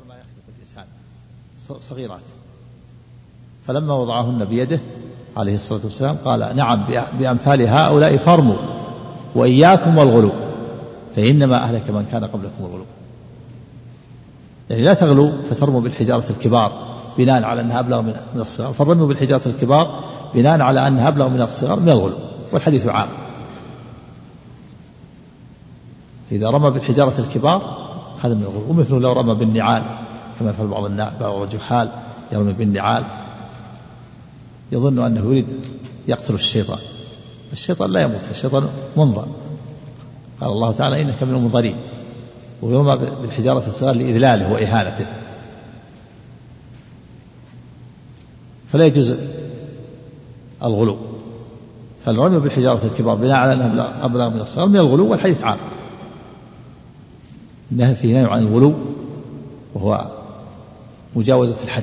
أصغر ما يخلق الإنسان. صغيرات. فلما وضعهن بيده عليه الصلاة والسلام قال نعم بأمثال هؤلاء فارموا وإياكم والغلو فإنما أهلك من كان قبلكم الغلو. يعني لا تغلوا فترموا بالحجارة الكبار بناء على أنها أبلغ من الصغار. فالرموا بالحجارة الكبار بناء على أنها أبلغ من الصغار من الغلو والحديث عام. إذا رمى بالحجارة الكبار هذا من الغلو ومثله لو رمى بالنعال كما يفعل بعض بعض الجحال يرمي بالنعال. يظن أنه يريد يقتل الشيطان. الشيطان لا يموت الشيطان منظر. قال الله تعالى إنك من المنظرين. ويرمى بالحجارة الصغار لإذلاله وإهانته. فلا يجوز الغلو. فالرمي بالحجارة الكبار بناء على أنها أبلغ من الصغار من الغلو والحديث عام. النهي فيه نهي عن الغلو وهو مجاوزة الحد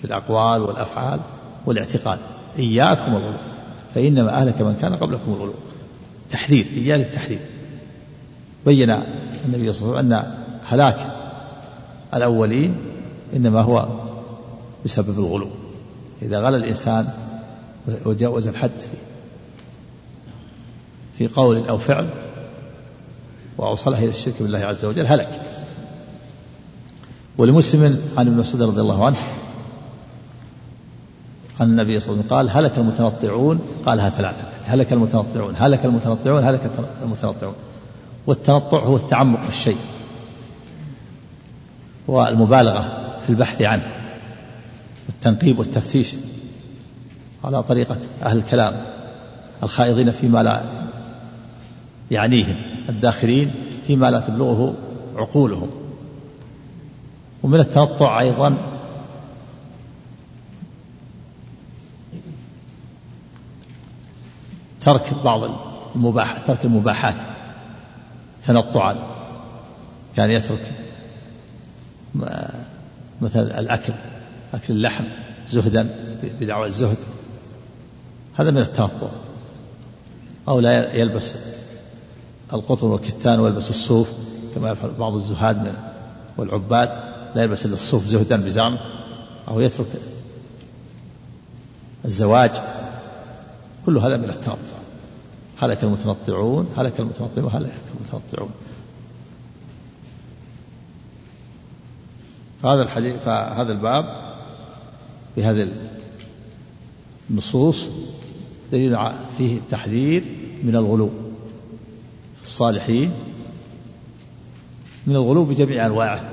في الأقوال والأفعال والاعتقاد. إياكم الغلو فإنما أهلك من كان قبلكم الغلو. تحذير إياه للتحذير. بين النبي صلى الله عليه وسلم أن هلاك الأولين إنما هو بسبب الغلو. إذا غلى الإنسان وجاوز الحد في في قول أو فعل وأوصله إلى الشرك بالله عز وجل هلك. ولمسلم عن ابن مسعود رضي الله عنه عن النبي صلى الله عليه وسلم قال هلك المتنطعون؟ قالها ثلاثة. هلك المتنطعون هلك المتنطعون هلك المتنطعون. والتنطع هو التعمق في الشيء والمبالغة في البحث عنه والتنقيب والتفتيش على طريقة أهل الكلام الخائضين فيما لا يعنيهم. الداخلين فيما لا تبلغه عقولهم. ومن التنطع أيضا ترك بعض المباح ترك المباحات تنطعا. كان يترك مثل الأكل أكل اللحم زهدا بدعوى الزهد. هذا من التنطع. أو لا يلبس القطن والكتان ويلبس الصوف كما يفعل بعض الزهاد من والعباد لا يلبس إلا الصوف زهدا بزعمه أو يترك الزواج. كل هذا من التنطع. هلك المتنطعون؟ هلك المتنطعون؟ هلك المتنطعون؟ فهذا الحديث فهذا الباب بهذه النصوص دليل فيه التحذير من الغلو. الصالحين من الغلو بجميع أنواعه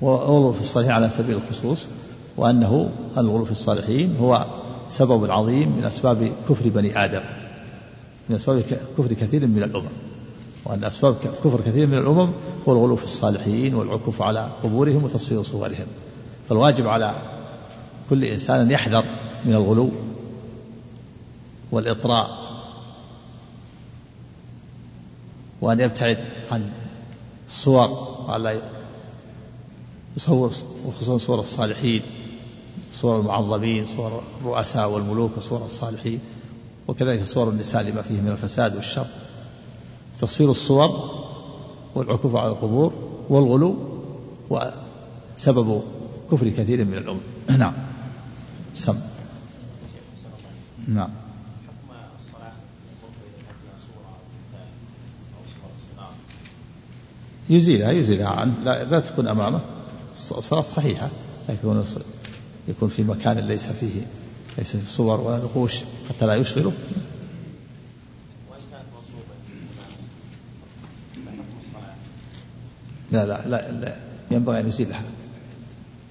والغلو في الصالحين على سبيل الخصوص وأنه الغلو في الصالحين هو سبب عظيم من أسباب كفر بني آدم من أسباب كفر كثير من الأمم وأن أسباب كفر كثير من الأمم هو الغلو في الصالحين والعكوف على قبورهم وتصوير صورهم. فالواجب على كل إنسان أن يحذر من الغلو والإطراء وأن يبتعد عن الصور وألا يصور وخصوصا صور الصالحين صور المعظمين صور الرؤساء والملوك وصور الصالحين وكذلك صور النساء لما فيه من الفساد والشر. تصوير الصور والعكوف على القبور والغلو وسبب كفر كثير من الأمم نعم. سم. نعم. يزيلها يزيلها لا, لا تكون أمامه. الصلاة صحيحة. لكن يكون في مكان ليس فيه ليس في صور ولا نقوش حتى لا يشغله. لا لا لا, لا ينبغي أن يزيلها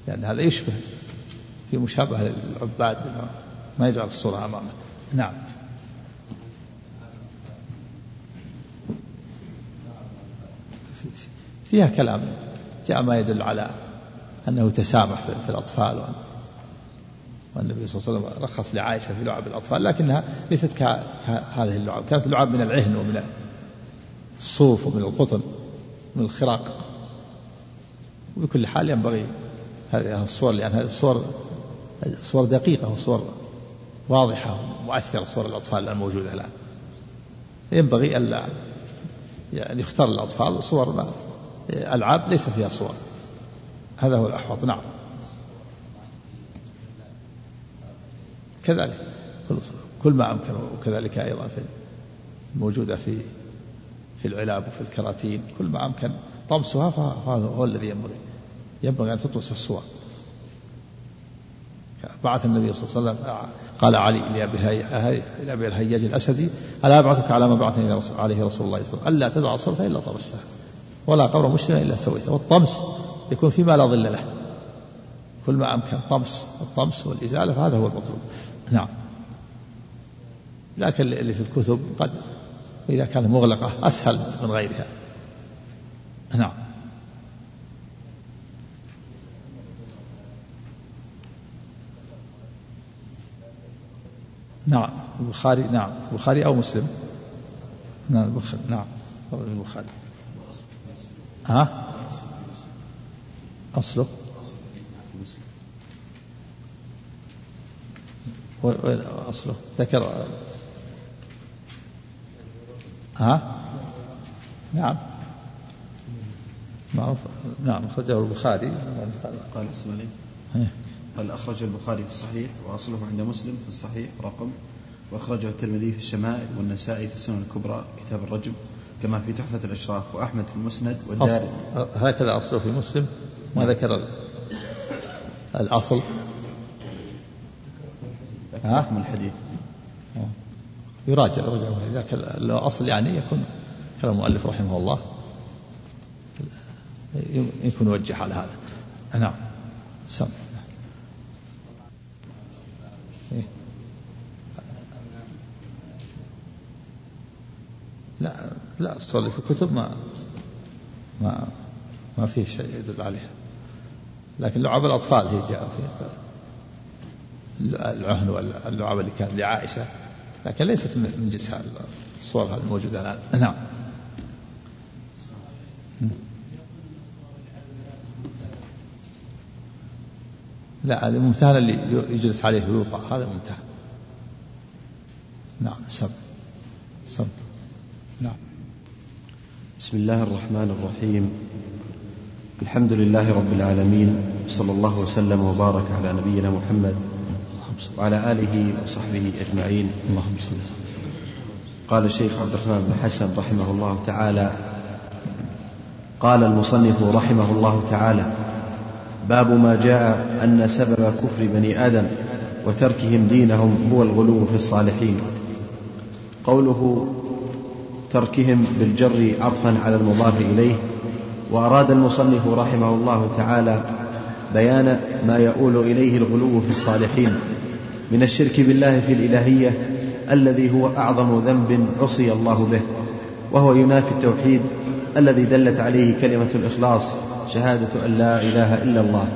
لأن هذا يشبه في مشابهة للعباد ما يجعل الصورة أمامه. نعم. فيها كلام جاء ما يدل على أنه تسامح في الأطفال وأن والنبي صلى الله عليه وسلم رخص لعائشة في لعب الأطفال لكنها ليست كهذه اللعب كانت اللعب من العهن ومن الصوف ومن القطن من الخراق. وبكل حال ينبغي هذه الصور لأن هذه الصور صور دقيقة وصور واضحة ومؤثرة صور الأطفال الموجودة الآن. ينبغي ألا يعني يختار الأطفال صور ألعاب ليس فيها صور. هذا هو الأحوط. نعم. كذلك. كل ما أمكن وكذلك أيضا في موجودة في في العلاب وفي الكراتين. كل ما أمكن طمسها فهذا هو الذي ينبغي. ينبغي أن تطمس الصور. بعث النبي صلى الله عليه وسلم قال علي لأبي الهياج الأسدي ألا أبعثك على ما بعثني عليه رسول الله صلى الله عليه وسلم؟ ألا تدع صلفة إلا طمستها. ولا قبر مسلم إلا سويته. والطمس يكون فيما لا ظل له. كل ما أمكن طمس الطمس والإزالة فهذا هو المطلوب. نعم. لكن اللي في الكتب قد إذا كانت مغلقة أسهل من غيرها. نعم. نعم. البخاري نعم. البخاري أو مسلم. نعم البخاري نعم. البخاري. ها؟ أصله. وين أصله؟ ذكر. ها؟ نعم. معروف. نعم أخرجه البخاري. قال اسم قال أخرج البخاري في الصحيح وأصله عند مسلم في الصحيح رقم. وأخرجه الترمذي في الشمائل والنسائي في السنن الكبرى كتاب الرجم. كما في تحفة الأشراف وأحمد في المسند والداري. هكذا أصله في مسلم ما ذكر الأصل. ها؟ الحديث. يراجع. إذا كان الأصل يعني يكون كلام المؤلف رحمه الله. يكون يوجه على هذا. نعم. سم. إيه. لا. لا الصلي في الكتب ما ما ما فيه شيء يدل عليها. لكن لعب الأطفال هي جاء فيه العهن واللعاب اللي كان لعائشة لكن ليست من جنس الصور الموجودة الآن. نعم. لا الممتهن اللي يجلس عليه ويوطأ هذا ممتهن. نعم سب سب نعم. بسم الله الرحمن الرحيم. الحمد لله رب العالمين صلى الله وسلم وبارك على نبينا محمد وعلى آله وصحبه أجمعين. اللهم صل قال الشيخ عبد الرحمن بن حسن رحمه الله تعالى قال المصنف رحمه الله تعالى باب ما جاء أن سبب كفر بني آدم وتركهم دينهم هو الغلو في الصالحين. قوله تركهم بالجر عطفا على المضاف إليه. وأراد المصنف رحمه الله تعالى بيان ما يؤول إليه الغلو في الصالحين من الشرك بالله في الإلهية الذي هو أعظم ذنب عصي الله به وهو ينافي التوحيد الذي دلت عليه كلمة الإخلاص شهادة أن لا إله إلا الله.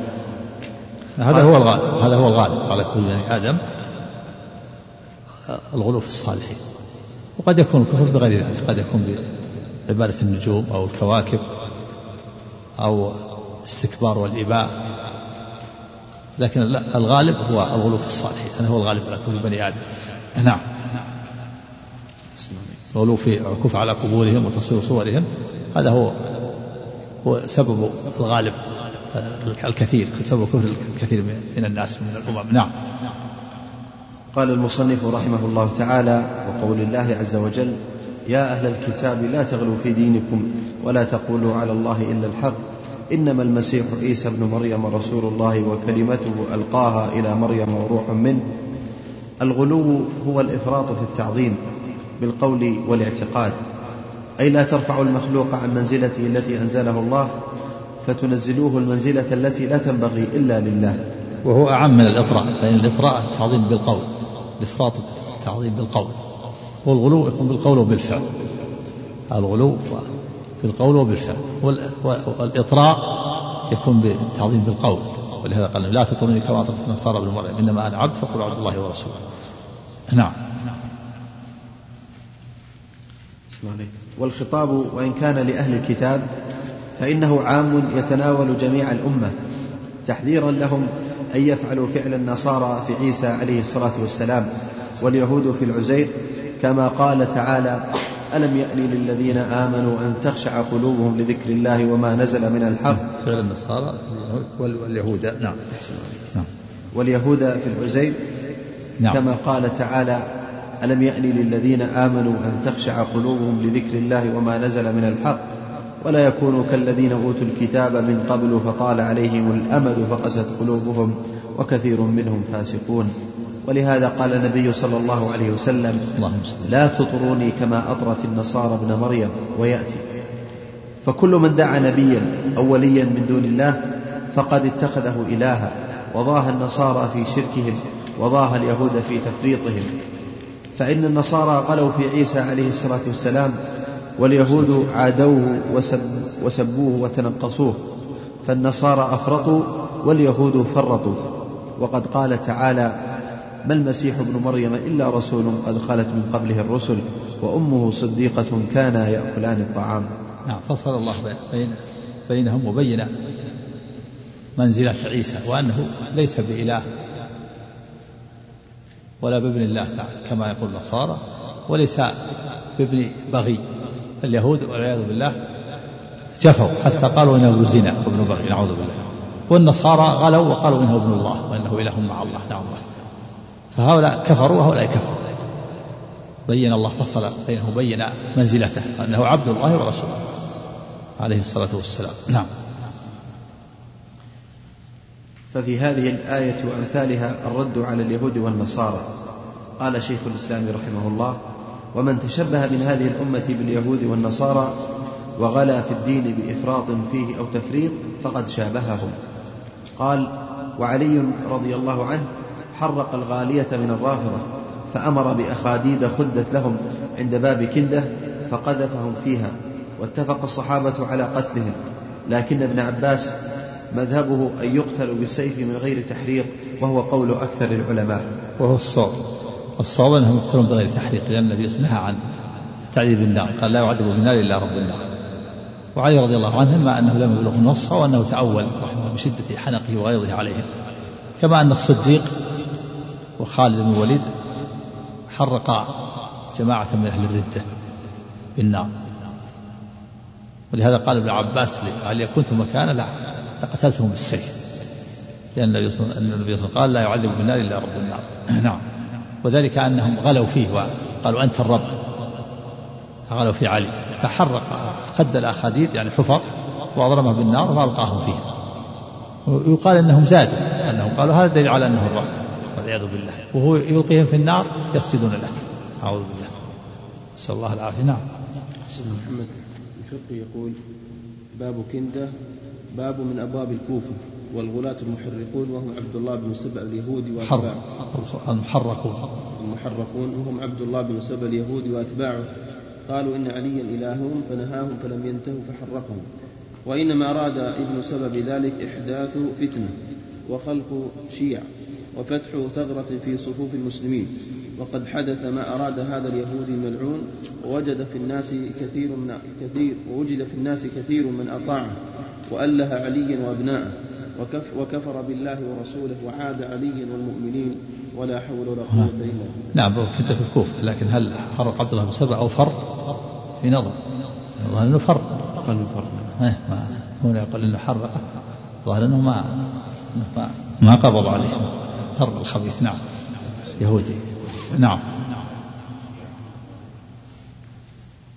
هذا هو الغالب هذا هو الغالب على كل بني آدم الغلو في الصالحين. وقد يكون الكفر بغير ذلك قد يكون بعبادة النجوم أو الكواكب أو استكبار والإباء. لكن الغالب هو الغلو في الصالحين هذا هو الغالب على كل بني آدم. نعم. الغلو في العكوف على قبورهم وتصوير صورهم هذا هو هو سبب الغالب الكثير سبب كفر الكثير من الناس من الأمم. نعم. قال المصنف رحمه الله تعالى وقول الله عز وجل يا أهل الكتاب لا تغلوا في دينكم ولا تقولوا على الله إلا الحق إنما المسيح عيسى ابن مريم رسول الله وكلمته ألقاها إلى مريم وروح منه. الغلو هو الإفراط في التعظيم بالقول والاعتقاد أي لا ترفعوا المخلوق عن منزلته التي أنزله الله فتنزلوه المنزلة التي لا تنبغي إلا لله. وهو أعم من الإطراء فإن الإطراء التعظيم بالقول الإفراط التعظيم بالقول والغلو يكون بالقول وبالفعل الغلو بالقول وبالفعل والإطراء يكون بالتعظيم بالقول ولهذا قال لا تطروني كما أطرت النصارى ابن مريم إنما أنا عبد فقل عبد الله ورسوله. نعم. والخطاب وإن كان لأهل الكتاب فإنه عام يتناول جميع الأمة تحذيرا لهم أن يفعلوا فعل النصارى في عيسى عليه الصلاة والسلام واليهود في العزير كما قال تعالى ألم يأن للذين آمنوا أن تخشع قلوبهم لذكر الله وما نزل من الحق؟ فعل النصارى واليهود نعم. نعم. واليهود في العزير نعم. كما قال تعالى ألم يأن للذين آمنوا أن تخشع قلوبهم لذكر الله وما نزل من الحق؟ ولا يكونوا كالذين أوتوا الكتاب من قبل فطال عليهم الأمد فقست قلوبهم وكثير منهم فاسقون. ولهذا قال النبي صلى الله عليه وسلم لا تطروني كما أطرت النصارى ابن مريم ويأتي. فكل من دعا نبيا أو وليا من دون الله فقد اتخذه إلها وضاها النصارى في شركهم وضاها اليهود في تفريطهم. فإن النصارى غلوا في عيسى عليه الصلاة والسلام واليهود عادوه وسب وسبوه وتنقصوه فالنصارى أفرطوا واليهود فرطوا. وقد قال تعالى ما المسيح ابن مريم إلا رسول قد خلت من قبله الرسل وأمه صديقة كانا يأكلان الطعام. نعم فصل الله بين بينهم وبين منزلة عيسى وأنه ليس بإله ولا بابن الله تعالى كما يقول النصارى وليس بابن بغي. اليهود والعياذ بالله جفوا حتى قالوا إنه ابن زنا وابن بغي نعوذ بالله. والنصارى غلوا وقالوا إنه ابن الله وإنه إله مع الله نعم. الله فهؤلاء كفروا وهؤلاء كفروا. بين الله فصل بينه بين منزلته أنه عبد الله ورسوله عليه الصلاة والسلام. نعم. ففي هذه الآية وأمثالها الرد على اليهود والنصارى. قال شيخ الإسلام رحمه الله ومن تشبه من هذه الأمة باليهود والنصارى وغلا في الدين بإفراط فيه أو تفريط فقد شابههم. قال وعلي رضي الله عنه حرق الغالية من الرافضة فأمر بأخاديد خدت لهم عند باب كندة فقذفهم فيها واتفق الصحابة على قتلهم. لكن ابن عباس مذهبه أن يقتل بالسيف من غير تحريق وهو قول أكثر العلماء. وهو الصواب. الصواب أنهم يقتلون بغير تحريق لأن النبي نهى عن التعذيب بالنار قال لا يعذب بالنار إلا رب النار. وعلي رضي الله عنه مع أنه لم يبلغ النص وأنه تأول رحمه بشدة حنقه وغيظه عليهم كما أن الصديق وخالد بن الوليد حرق جماعة من أهل الردة بالنار. ولهذا قال ابن عباس هل كنت مكانه لقتلتهم بالسيف. لأن النبي صلى الله عليه وسلم قال لا يعذب بالنار إلا رب النار. نعم. وذلك أنهم غلوا فيه وقالوا أنت الرب. غلوا في علي. فحرق خد الأخاديد يعني حفر وأضرمه بالنار وألقاهم فيها. ويقال أنهم زادوا أنهم قالوا هذا دليل على أنه الرب والعياذ بالله. وهو يلقيهم في النار يسجدون له. أعوذ بالله. نسأل الله العافية. نعم. محمد الفقه يقول باب كندة باب من أبواب الكوفة. والغلاة المحرقون وهم عبد الله بن سبأ اليهودي وأتباعه. المحرقون المحرقون وهم عبد الله بن سبأ اليهودي وأتباعه. قالوا إن عليا إلههم فنهاهم فلم ينتهوا فحرقهم. وإنما أراد ابن سبأ بذلك إحداث فتنة وخلق شيع وفتح ثغرة في صفوف المسلمين. وقد حدث ما أراد هذا اليهودي الملعون ووجد في الناس كثير من كثير ووجد في الناس كثير من أطاعه وأله عليا وأبناءه. وكف وكفر بالله ورسوله وعاد عليا والمؤمنين ولا حول ولا قوة إلا بالله. نعم كنت في الكوفة لكن هل حرق عبد الله بن سبع أو فر؟ في نظر. الظاهر أنه فر. أقل من فر. إيه، ما هنا يقول أنه حرق الظاهر أنه ما ما, ما قبض عليه. فر الخبيث نعم. يهودي. نعم.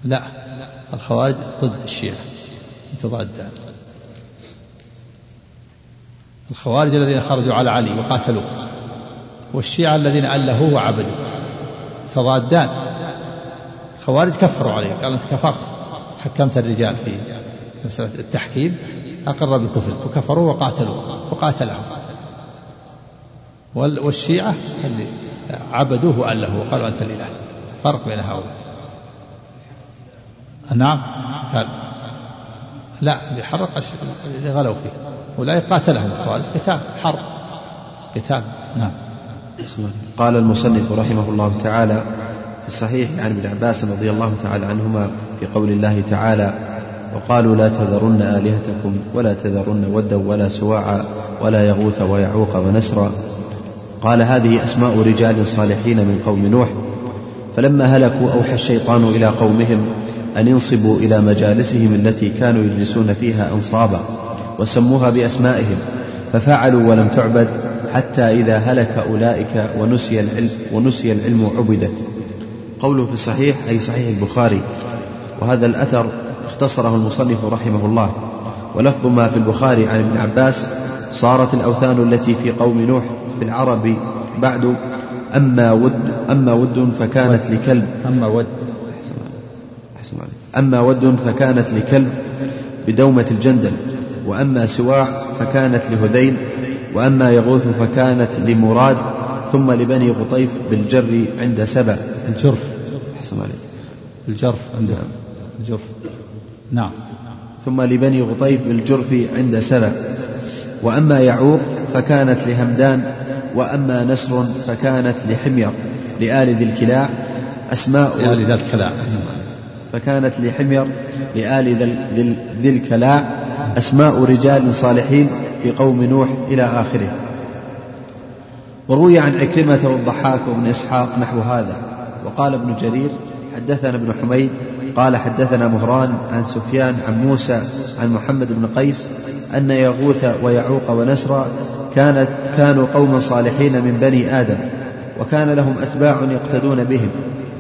لا الخوارج ضد الشيعة يتضادان. الخوارج الذين خرجوا على علي وقاتلوه والشيعة الذين ألهوه وعبدوه تضادان. الخوارج كفروا عليه قالوا أنت كفرت حكمت الرجال في مسألة التحكيم أقر بكفر وكفروا وقاتلوه وقاتلهم. والشيعة اللي عبدوه وألهوه وقالوا أنت الإله. فرق بين هؤلاء. نعم قال. لا اللي حرق غلوا فيه. أولئك قاتلهم الخوارج. قتال حرب. قتال نعم. قال المصنف رحمه الله تعالى في الصحيح عن ابن عباس رضي الله تعالى عنهما في قول الله تعالى وقالوا لا تذرن آلهتكم ولا تذرن ودا ولا سواعا ولا يغوث ويعوق ونسرا. قال هذه أسماء رجال صالحين من قوم نوح. فلما هلكوا أوحى الشيطان إلى قومهم أن ينصبوا إلى مجالسهم التي كانوا يجلسون فيها أنصابا. وسموها بأسمائهم ففعلوا ولم تعبد حتى إذا هلك أولئك ونسي العلم ونسي العلم عبدت. قوله في الصحيح أي صحيح البخاري وهذا الأثر اختصره المصنف رحمه الله. ولفظ ما في البخاري عن ابن عباس صارت الأوثان التي في قوم نوح في العرب بعد أما ود أما ود فكانت لكلب. أما ود. أحسن أما ود فكانت لكلب بدومة الجندل. وأما سواع فكانت لهذيل وأما يغوث فكانت لمراد ثم لبني غطيف بالجر عند سبع الجرف. أحسن عليك. الجرف عند الجرف. نعم. ثم لبني غطيف بالجرف عند سبع وأما يعوق فكانت لهمدان وأما نسر فكانت لحمير لآل ذي الكلاع أسماء لآل ذي الكلاع. فكانت لحمير لآل ذي الكلاع أسماء رجال صالحين في قوم نوح إلى آخره. وروي عن عكرمة والضحاك وابن إسحاق نحو هذا. وقال ابن جرير حدثنا ابن حميد قال حدثنا مهران عن سفيان عن موسى عن محمد بن قيس أن يغوث ويعوق ونسرا كانت كانوا قوما صالحين من بني آدم وكان لهم أتباع يقتدون بهم.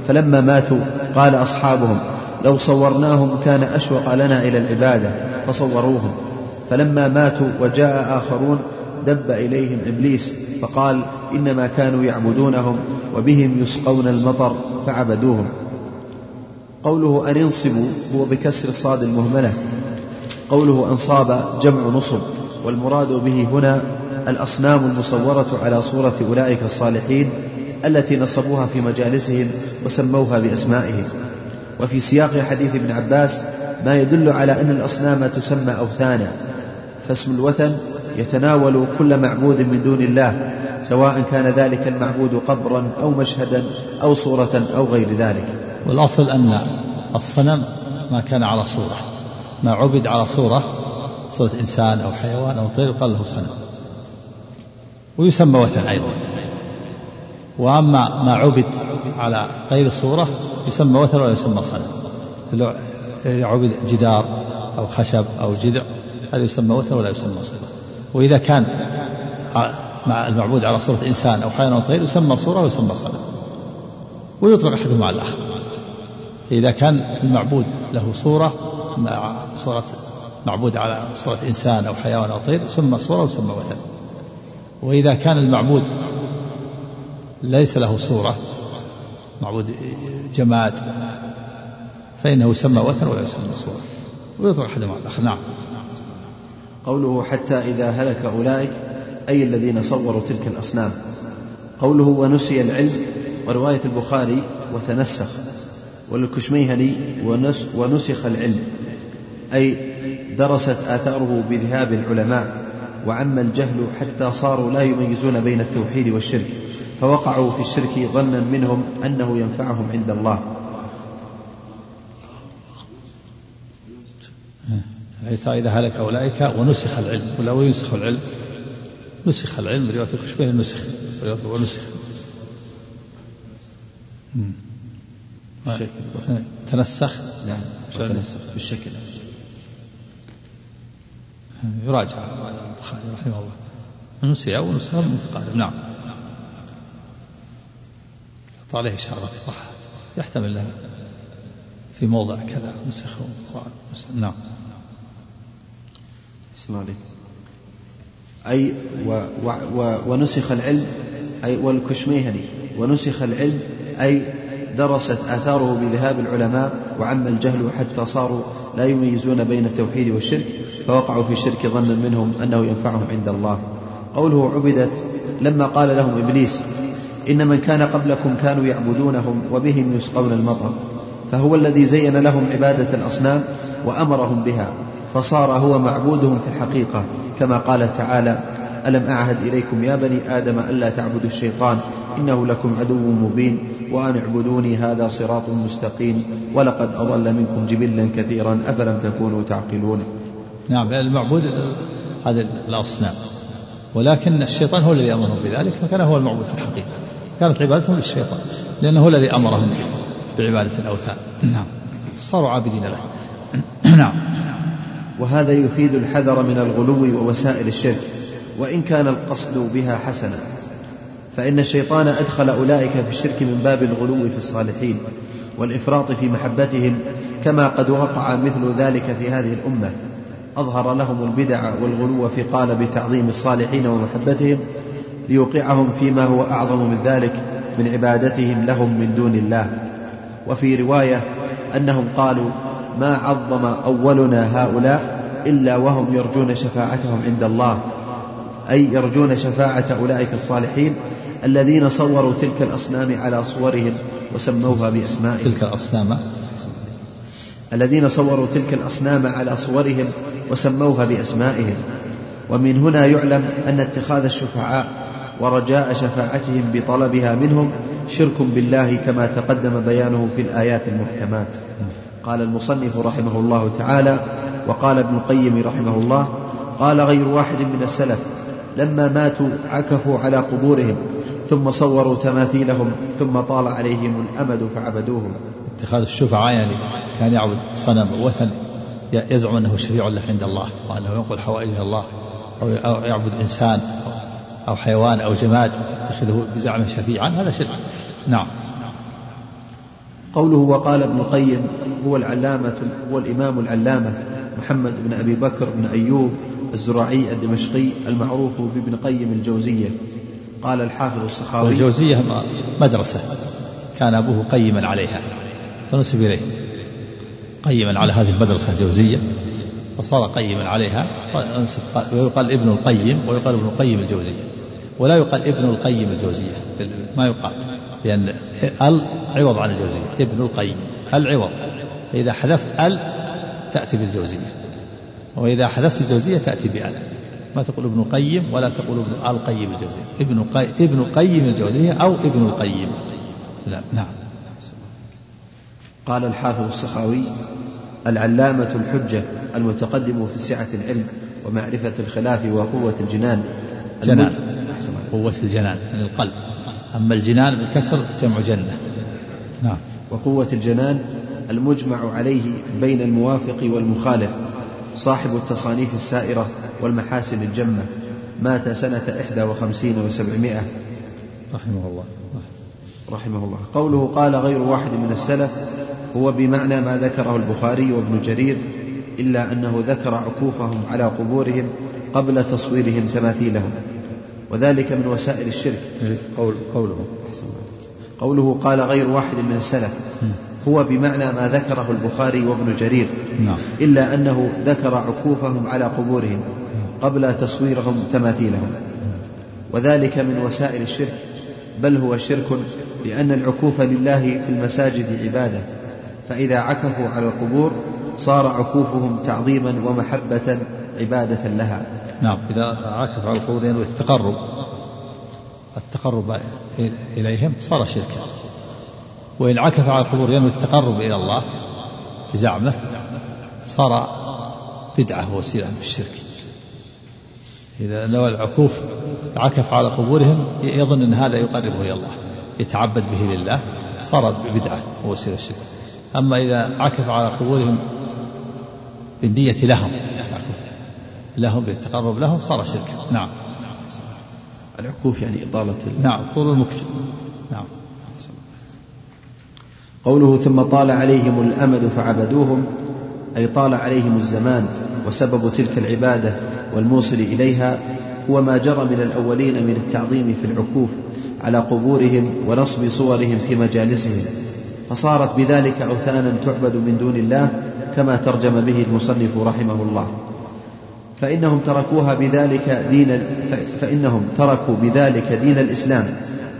فلما ماتوا قال أصحابهم لو صورناهم كان أشوق لنا إلى العبادة فصوروهم. فلما ماتوا وجاء آخرون دب إليهم إبليس فقال إنما كانوا يعبدونهم وبهم يسقون المطر فعبدوهم. قوله أن انصبوا هو بكسر الصاد المهملة. قوله أنصاب جمع نصب والمراد به هنا الأصنام المصورة على صورة أولئك الصالحين التي نصبوها في مجالسهم وسموها بأسمائهم. وفي سياق حديث ابن عباس ما يدل على أن الأصنام تسمى أوثانا فاسم الوثن يتناول كل معبود من دون الله سواء كان ذلك المعبود قبرا أو مشهدا أو صورة أو غير ذلك. والأصل أن الصنم ما كان على صورة ما عبد على صورة صورة إنسان أو حيوان أو طير قال له صنم. ويسمى وثن أيضا. وأما ما عبد على غير صورة يسمى وثن ولا يسمى صنم. إذا عبد جدار أو خشب أو جذع هذا يسمى وثن ولا يسمى صنم وإذا كان مع المعبود على صورة إنسان أو حيوان أو طير يسمى صورة ويسمى صنم. ويطلق أحدهما على الآخر. فإذا كان المعبود له صورة مع صورة معبود على صورة إنسان أو حيوان أو طير يسمى صورة ويسمى وثن وإذا كان المعبود ليس له صورة. معبود جماد. فإنه يسمى وثن ولا يسمى صورة ويطلق أحدهما على الآخر. نعم. قوله حتى إذا هلك أولئك أي الذين صوروا تلك الأصنام. قوله ونسي العلم ورواية البخاري وتنسخ. وللكشميهني ونسخ العلم. أي درست آثاره بذهاب العلماء وعم الجهل حتى صاروا لا يميزون بين التوحيد والشرك. فوقعوا في الشرك ظنا منهم أنه ينفعهم عند الله. حتى إذا هلك أولئك ونسخ العلم. ولا وينسخ العلم. نسخ العلم. رواية الكشميهني نسخ. ونسخ. تنسخ؟ نعم. تنسخ بالشكل. يراجع البخاري رحمه الله. نسي أو نسخ متقارب. نعم. عليه إشارة صح يحتمل له في موضع كذا نسخ نعم. اسمع لي أي و و و ونسخ العلم أي والكشميهني. ونسخ العلم أي درست آثاره بذهاب العلماء وعم الجهل حتى صاروا لا يميزون بين التوحيد والشرك فوقعوا في الشرك ظنا منهم أنه ينفعهم عند الله. قوله عبدت لما قال لهم إبليس إن من كان قبلكم كانوا يعبدونهم وبهم يسقون المطر فهو الذي زين لهم عبادة الأصنام وأمرهم بها فصار هو معبودهم في الحقيقة كما قال تعالى ألم أعهد إليكم يا بني آدم ألا تعبدوا الشيطان إنه لكم عدو مبين وأن اعبدوني هذا صراط مستقيم ولقد أضل منكم جبلا كثيرا أفلم تكونوا تعقلون. نعم المعبود هذا الأصنام ولكن الشيطان هو الذي أمرهم بذلك فكان هو المعبود في الحقيقة. كانت عبادتهم للشيطان لأنه هو الذي أمرهم بعبادة الأوثان. نعم. صاروا عابدين له. نعم. وهذا يفيد الحذر من الغلو ووسائل الشرك وإن كان القصد بها حسنا. فإن الشيطان أدخل أولئك في الشرك من باب الغلو في الصالحين والإفراط في محبتهم كما قد وقع مثل ذلك في هذه الأمة. أظهر لهم البدع والغلو في قالب تعظيم الصالحين ومحبتهم ليوقعهم فيما هو أعظم من ذلك من عبادتهم لهم من دون الله. وفي رواية أنهم قالوا ما عظم أولنا هؤلاء إلا وهم يرجون شفاعتهم عند الله. أي يرجون شفاعة أولئك الصالحين الذين صوروا تلك الأصنام على صورهم وسموها بأسمائهم. تلك الأصنام. الذين صوروا تلك الأصنام على صورهم وسموها بأسمائهم. ومن هنا يعلم أن اتخاذ الشفعاء ورجاء شفاعتهم بطلبها منهم شرك بالله كما تقدم بيانه في الآيات المحكمات. قال المصنف رحمه الله تعالى وقال ابن القيم رحمه الله قال غير واحد من السلف لما ماتوا عكفوا على قبورهم ثم صوروا تماثيلهم ثم طال عليهم الأمد فعبدوهم. اتخاذ الشفعاء يعني كان يعبد صنم وثن يزعم أنه شفيع له عند الله وأنه ينقل حوائج الله أو يعبد إنسان. أو حيوان أو جماد يتخذه بزعمه شفيعا هذا شرك. نعم. قوله وقال ابن القيم هو العلامة هو الإمام العلامة محمد بن أبي بكر بن أيوب الزراعي الدمشقي المعروف بابن قيم الجوزية. قال الحافظ السخاوي الجوزية مدرسة. كان أبوه قيما عليها. فنسب إليه. قيما على هذه المدرسة الجوزية. فصار قيما عليها. ويقال ابن القيم ويقال ابن القيم الجوزية. ولا يقال ابن القيم الجوزية ما يقال لأن ال عوض عن الجوزية ابن القيم العوض. فإذا حذفت ال تأتي بالجوزية وإذا حذفت الجوزية تأتي بأل. ما تقول ابن القيم ولا تقول ابن القيم الجوزية. ابن قي... ابن القيم الجوزية أو ابن القيم. لا نعم. قال الحافظ السخاوي العلامة الحجة المتقدم في سعة العلم ومعرفة الخلاف وقوة الجنان. جنان. قوة الجنان يعني القلب. أما الجنان بالكسر جمع جنة. نعم. وقوة الجنان المجمع عليه بين الموافق والمخالف صاحب التصانيف السائرة والمحاسن الجمة. مات سنة إحدى وخمسين وسبعمائة. رحمه الله. رحمه الله. قوله قال غير واحد من السلف هو بمعنى ما ذكره البخاري وابن جرير إلا أنه ذكر عكوفهم على قبورهم قبل تصويرهم تماثيلهم. وذلك من وسائل الشرك. قول قوله قوله قال غير واحد من السلف. هو بمعنى ما ذكره البخاري وابن جرير. نعم. إلا أنه ذكر عكوفهم على قبورهم قبل تصويرهم تماثيلهم. وذلك من وسائل الشرك. بل هو شرك لأن العكوف لله في المساجد عبادة. فإذا عكفوا على القبور صار عكوفهم تعظيما ومحبة عبادة لها. نعم إذا عكف على القبور ينوي التقرب التقرب إليهم صار شركا. وإن عكف على القبور ينوي التقرب إلى الله بزعمه صار بدعة وسيلة في الشرك. إذا نوى العكوف عكف على قبورهم يظن أن هذا يقربه إلى الله يتعبد به لله صار بدعة ووسيلة الشرك. أما إذا عكف على قبورهم بالنية لهم لهم بالتقرب لهم صار شركا نعم. العكوف يعني إطالة نعم طول المكث نعم. قوله ثم طال عليهم الأمد فعبدوهم أي طال عليهم الزمان وسبب تلك العبادة والموصل إليها هو ما جرى من الأولين من التعظيم في العكوف على قبورهم ونصب صورهم في مجالسهم. فصارت بذلك أوثانا تعبد من دون الله كما ترجم به المصنف رحمه الله. فإنهم تركوها بذلك دين فإنهم تركوا بذلك دين الإسلام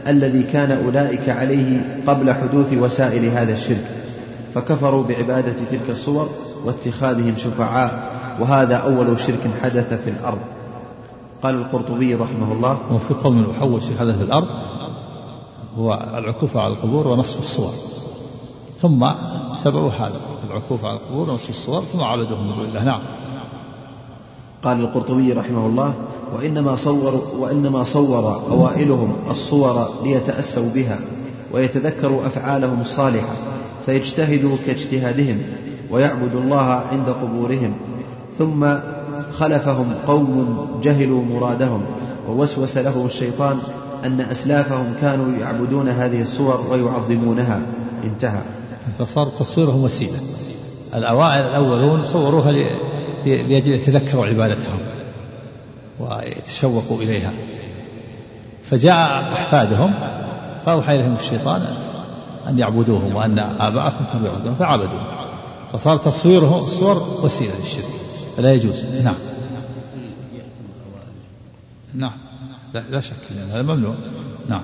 الذي كان أولئك عليه قبل حدوث وسائل هذا الشرك. فكفروا بعبادة تلك الصور واتخاذهم شفعاء وهذا أول شرك حدث في الأرض. قال القرطبي رحمه الله وفي قوم أول شرك حدث في الأرض هو العكوف على القبور ونصف الصور. ثم سببوا هذا العكوف على القبور ونصف الصور ثم عبدوهم من دون الله. نعم. قال القرطبي رحمه الله وإنما صوروا وإنما صور أوائلهم الصور ليتأسوا بها ويتذكروا أفعالهم الصالحة فيجتهدوا كاجتهادهم ويعبدوا الله عند قبورهم. ثم خلفهم قوم جهلوا مرادهم ووسوس لهم الشيطان أن أسلافهم كانوا يعبدون هذه الصور ويعظمونها. انتهى. فصار تصويرهم وسيلة. الأوائل الأولون صوروها لأجل يتذكروا عبادتهم ويتشوقوا إليها. فجاء أحفادهم فأوحى إليهم الشيطان أن يعبدوهم وأن آباءهم كانوا يعبدون فعبدوهم فصار تصويرهم الصور وسيلة للشرك. فلا يجوز. نعم. نعم. لا شك. هذا ممنوع. نعم.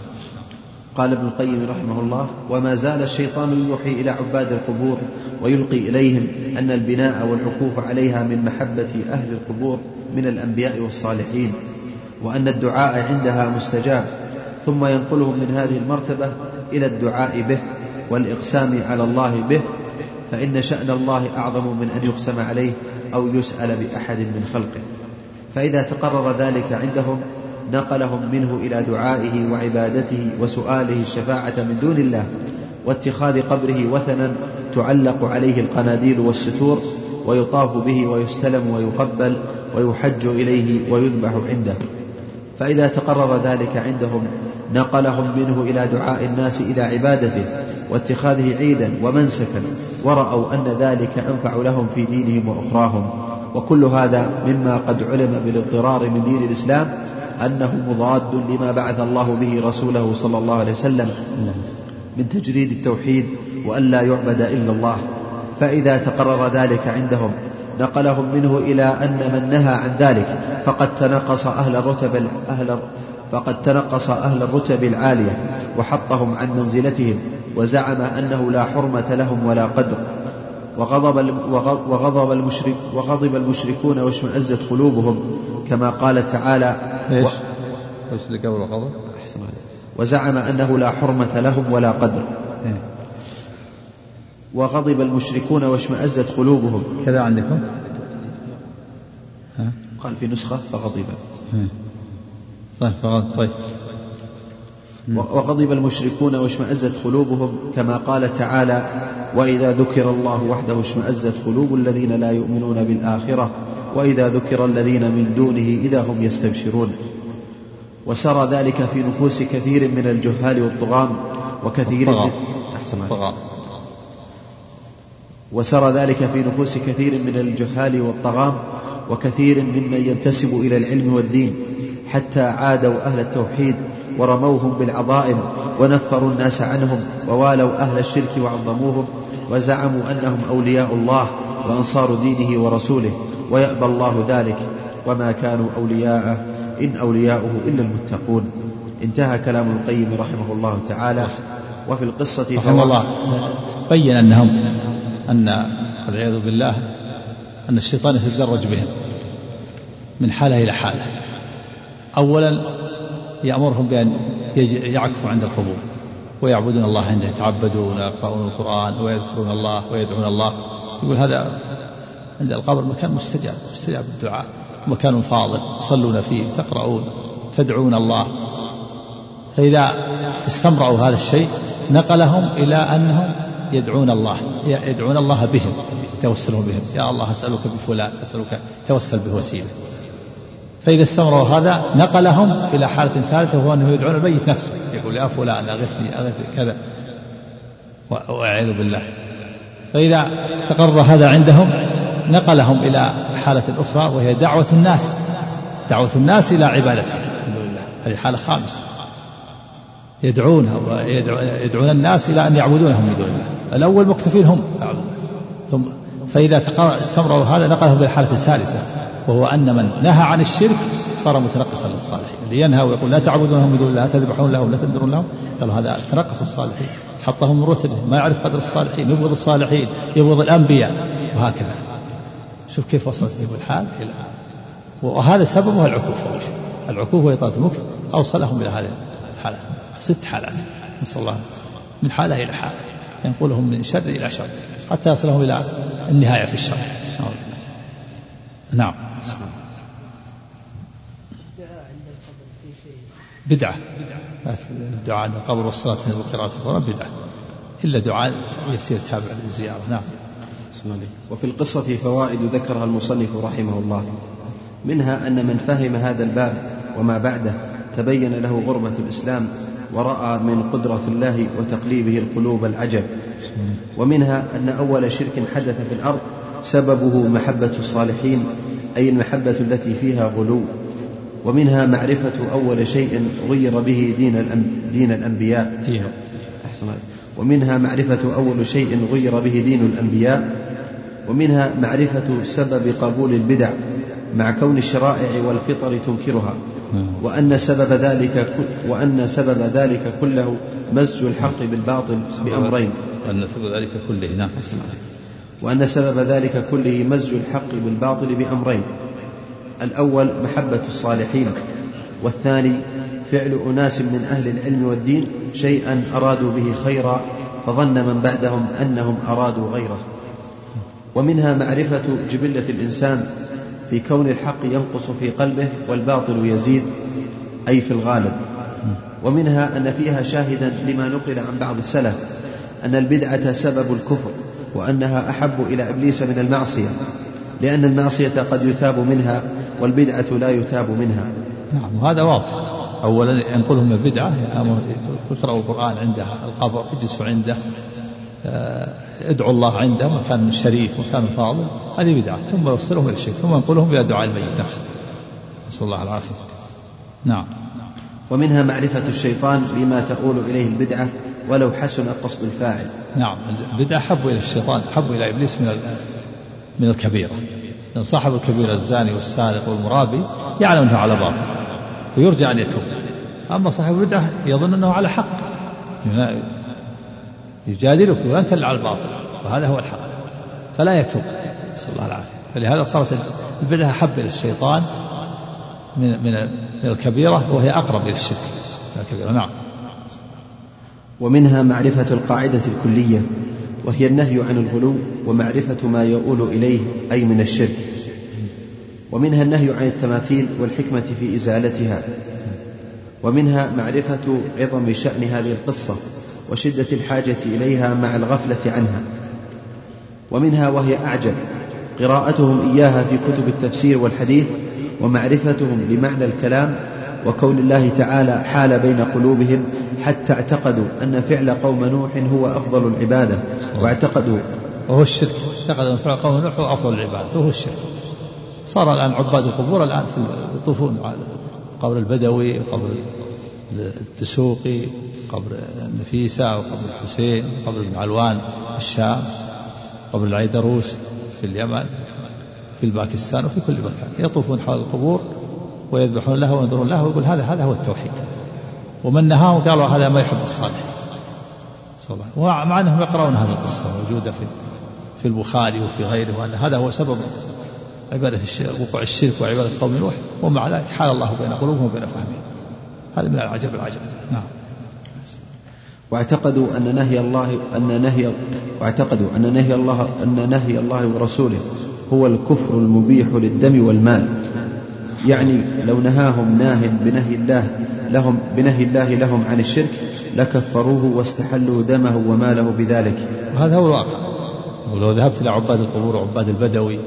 قال ابن القيم رحمه الله وما زال الشيطان يوحي إلى عباد القبور ويلقي إليهم أن البناء والعكوف عليها من محبة أهل القبور من الأنبياء والصالحين وأن الدعاء عندها مستجاب ثم ينقلهم من هذه المرتبة إلى الدعاء به والإقسام على الله به فإن شأن الله أعظم من أن يقسم عليه أو يسأل بأحد من خلقه. فإذا تقرر ذلك عندهم نقلهم منه إلى دعائه وعبادته وسؤاله الشفاعة من دون الله واتخاذ قبره وثنا تعلق عليه القناديل والستور ويطاف به ويستلم ويقبل ويحج إليه ويذبح عنده. فإذا تقرر ذلك عندهم نقلهم منه إلى دعاء الناس إلى عبادته واتخاذه عيدا ومنسكا ورأوا أن ذلك أنفع لهم في دينهم وأخراهم. وكل هذا مما قد علم بالاضطرار من دين الإسلام أنه مضاد لما بعث الله به رسوله صلى الله عليه وسلم من تجريد التوحيد وأن لا يعبد إلا الله. فإذا تقرر ذلك عندهم نقلهم منه إلى أن من نهى عن ذلك فقد تنقص أهل الرتب أهل فقد تنقص أهل الرتب العالية وحطهم عن منزلتهم وزعم أنه لا حرمة لهم ولا قدر. وغضب وغضب المشرك وغضب المشركون واشمأزت قلوبهم كما قال تعالى إيش؟ إيش اللي قبل الغضب؟ أحسن وزعم أنه لا حرمة لهم ولا قدر إيه؟ وغضب المشركون واشمأزت قلوبهم كذا عندكم؟ قال في نسخة فغضب إيه؟ طيب فغضب طيب وغضب المشركون واشمأزت قلوبهم كما قال تعالى وإذا ذكر الله وحده اشمأزت قلوب الذين لا يؤمنون بالآخرة وإذا ذكر الذين من دونه إذا هم يستبشرون. وسرى ذلك في نفوس كثير من الجهال والطغام وكثير من أحسن وسرى ذلك في نفوس كثير من الجهال والطغام وكثير ممن ينتسب إلى العلم والدين حتى عادوا أهل التوحيد ورموهم بالعظائم ونفروا الناس عنهم ووالوا أهل الشرك وعظموهم وزعموا أنهم أولياء الله وأنصار دينه ورسوله ويأبى الله ذلك وما كانوا أولياءه إن أولياؤه إلا المتقون انتهى كلام القيم رحمه الله تعالى وفي القصة رحمه الله. بين أنهم أن والعياذ بالله أن الشيطان يتدرج بهم من حالة إلى حالة. أولا يأمرهم بأن يعكفوا عند القبور ويعبدون الله عنده يتعبدون ويقرؤون القرآن ويذكرون الله ويدعون الله. يقول هذا عند القبر مكان مستجاب مستجاب الدعاء مكان فاضل تصلون فيه تقرؤون تدعون الله. فإذا استمروا هذا الشيء نقلهم إلى أنهم يدعون الله يدعون الله بهم يتوسلون بهم. يا الله أسألك بفلان أسألك توسل به وسيلة فإذا استمروا هذا نقلهم إلى حالة ثالثة وهو أنه يدعون الميت نفسه. يقول يا فلان أغثني أغثني كذا. وأعوذ بالله. فإذا تقرر هذا عندهم نقلهم إلى حالة أخرى وهي دعوة الناس. دعوة الناس إلى عبادته الحمد لله. هذه حالة خامسة. يدعون يدعون الناس إلى أن يعبدونهم من دون الله. الأول مكتفين هم ثم فإذا استمروا هذا نقلهم إلى الحالة الثالثة. وهو أن من نهى عن الشرك صار متنقصا للصالحين. اللي ينهى ويقول لا تعبدونهم من دون الله لا تذبحون لهم لا تنذرون لهم قالوا هذا تنقص الصالحين. حطهم من ما يعرف قدر الصالحين يبغض الصالحين يبغض الأنبياء وهكذا. شوف كيف وصلت به الحال إلى وهذا سببه العكوف العكوف وإطالة المكث أوصلهم إلى هذه الحالات ست حالات. نسأل الله من حالة إلى حالة. ينقلهم من شر إلى شر حتى يصلهم إلى النهاية في الشر. نعم. بدعة. الدعاء عند القبر والصلاة وقراءة القرآن بدعة. إلا دعاء يسير تابع للزيارة. نعم. وفي القصة فوائد ذكرها المصنف رحمه الله. منها أن من فهم هذا الباب وما بعده تبين له غربة الإسلام ورأى من قدرة الله وتقليبه القلوب العجب. ومنها أن أول شرك حدث في الأرض سببه محبة الصالحين أي المحبة التي فيها غلو. ومنها معرفة أول شيء غير به دين, دين الأنبياء. أحسن ومنها معرفة أول شيء غير به دين الأنبياء. ومنها معرفة سبب قبول البدع مع كون الشرائع والفطر تنكرها. وأن سبب ذلك وأن سبب ذلك كله مزج الحق بالباطل بأمرين. وأن سبب ذلك كله نعم. وأن سبب ذلك كله مزج الحق بالباطل بأمرين. الأول محبة الصالحين والثاني فعل أناس من أهل العلم والدين شيئا أرادوا به خيرا فظن من بعدهم أنهم أرادوا غيره. ومنها معرفة جبلة الإنسان في كون الحق ينقص في قلبه والباطل يزيد أي في الغالب. ومنها أن فيها شاهدا لما نقل عن بعض السلف أن البدعة سبب الكفر وأنها أحب إلى إبليس من المعصية. لأن المعصية قد يتاب منها والبدعة لا يتاب منها. نعم وهذا واضح. أولا ينقلهم البدعة يقرأوا القرآن عنده القبر يجلسوا عنده آه، ادعوا الله عنده مكان شريف مكان فاضل هذه بدعة. ثم يوصلهم إلى الشرك ثم ينقلهم إلى دعاء الميت نفسه. نسأل الله العافية. نعم. ومنها معرفة الشيطان لما تؤول إليه البدعة ولو حسن قصد الفاعل. نعم البدعة أحب إلى الشيطان أحب إلى إبليس من من الكبيرة لأن صاحب الكبيرة الزاني والسارق والمرابي يعلم أنه على باطل فيرجى أن يتوب. أما صاحب البدعة يظن أنه على حق. يجادلك وأنت على الباطل وهذا هو الحق. فلا يتوب. نسأل الله العافية. فلهذا صارت البدعة أحب إلى الشيطان من من الكبيرة وهي أقرب إلى الشرك. الكبيرة. نعم. ومنها معرفة القاعدة الكلية. وهي النهي عن الغلو ومعرفة ما يؤول إليه أي من الشرك. ومنها النهي عن التماثيل والحكمة في إزالتها. ومنها معرفة عظم شأن هذه القصة وشدة الحاجة إليها مع الغفلة عنها. ومنها وهي أعجب قراءتهم إياها في كتب التفسير والحديث ومعرفتهم لمعنى الكلام وكون الله تعالى حال بين قلوبهم حتى اعتقدوا أن فعل قوم نوح هو أفضل العبادة. واعتقدوا. وهو الشرك. اعتقد أن فعل قوم نوح هو أفضل العبادة. وهو الشرك. صار الآن عباد القبور الآن في يطوفون قبر البدوي وقبر الدسوقي قبر النفيسة وقبر الحسين وقبر ابن علوان في الشام قبر العيدروس في اليمن في الباكستان وفي كل مكان. يطوفون حول القبور. ويذبحون له وينظرون له ويقول هذا هذا هو التوحيد. ومن نهاهم قالوا هذا ما يحب الصالح. ومع أنهم يقرؤون هذه القصة موجودة في في البخاري وفي غيره وأن هذا هو سبب عبادة وقوع الشرك وعبادة قوم نوح. ومع ذلك. حال الله بين قلوبهم وبين فهمهم. هذا من العجب العجب. نعم. واعتقدوا أن نهي الله أن نهي واعتقدوا أن نهي الله أن نهي الله ورسوله هو الكفر المبيح للدم والمال. يعني لو نهاهم ناه بنهي الله لهم بنهي الله لهم عن الشرك لكفروه واستحلوا دمه وماله بذلك. وهذا هو الواقع. ولو ذهبت إلى عباد القبور وعباد البدوي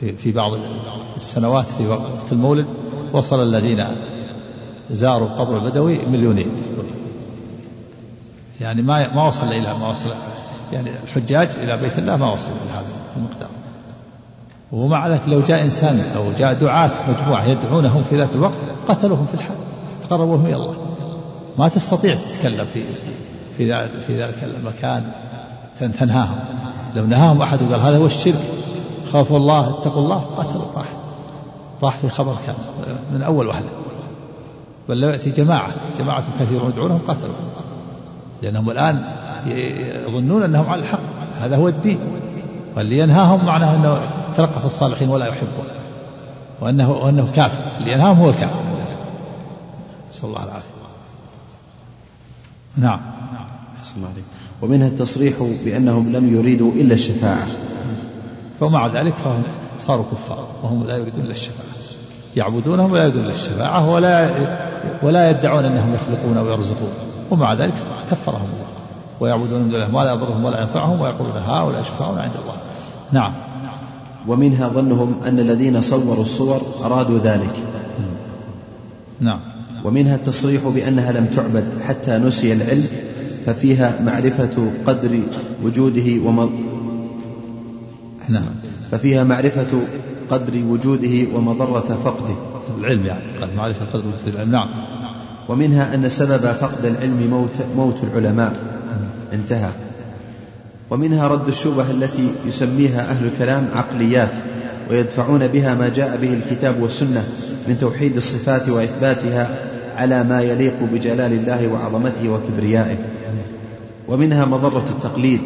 في, في بعض السنوات في وقت المولد وصل الذين زاروا قبر البدوي مليونين. يعني ما ما وصل إلى ما وصل يعني الحجاج إلى بيت الله ما وصل إلى هذا المقدار. ومع ذلك لو جاء إنسان أو جاء دعاة مجموعة يدعونهم في ذاك الوقت قتلوهم في الحال. تقربوهم إلى الله. ما تستطيع تتكلم في في في ذلك المكان تنهاهم. لو نهاهم أحد وقال هذا هو الشرك خافوا الله اتقوا الله قتلوا. راح راح في خبر كان من أول وهلة بل لو يأتي جماعة جماعة كثيرون يدعونهم قتلوا. لأنهم الآن يظنون أنهم على الحق. هذا هو الدين. واللي ينهاهم معناه أنه ترقص الصالحين ولا يحبه وأنه, وأنه كافر. اللي ينهاهم هو الكافر. نسأل الله العافية. نعم. الله ومنها التصريح بأنهم لم يريدوا إلا الشفاعة. فمع ذلك فهم صاروا كفار. وهم لا يريدون إلا الشفاعة. يعبدونهم ولا يدون للشفاعة ولا ولا يدعون أنهم يخلقون ويرزقون. ومع ذلك كفرهم الله. ويعبدون من دونه ما لا يضرهم ولا ينفعهم ويقولون هؤلاء يشفعون عند الله. نعم. ومنها ظنهم أن الذين صوروا الصور أرادوا ذلك. نعم. ومنها التصريح بأنها لم تعبد حتى نسي العلم ففيها معرفة قدر وجوده وم... نعم. ففيها معرفة قدر وجوده ومضرة فقده. العلم يعني معرفة قدر وجود العلم. نعم. ومنها أن سبب فقد العلم موت, موت العلماء. انتهى. ومنها رد الشبه التي يسميها أهل الكلام عقليات ويدفعون بها ما جاء به الكتاب والسنة من توحيد الصفات وإثباتها على ما يليق بجلال الله وعظمته وكبريائه. ومنها مضرة التقليد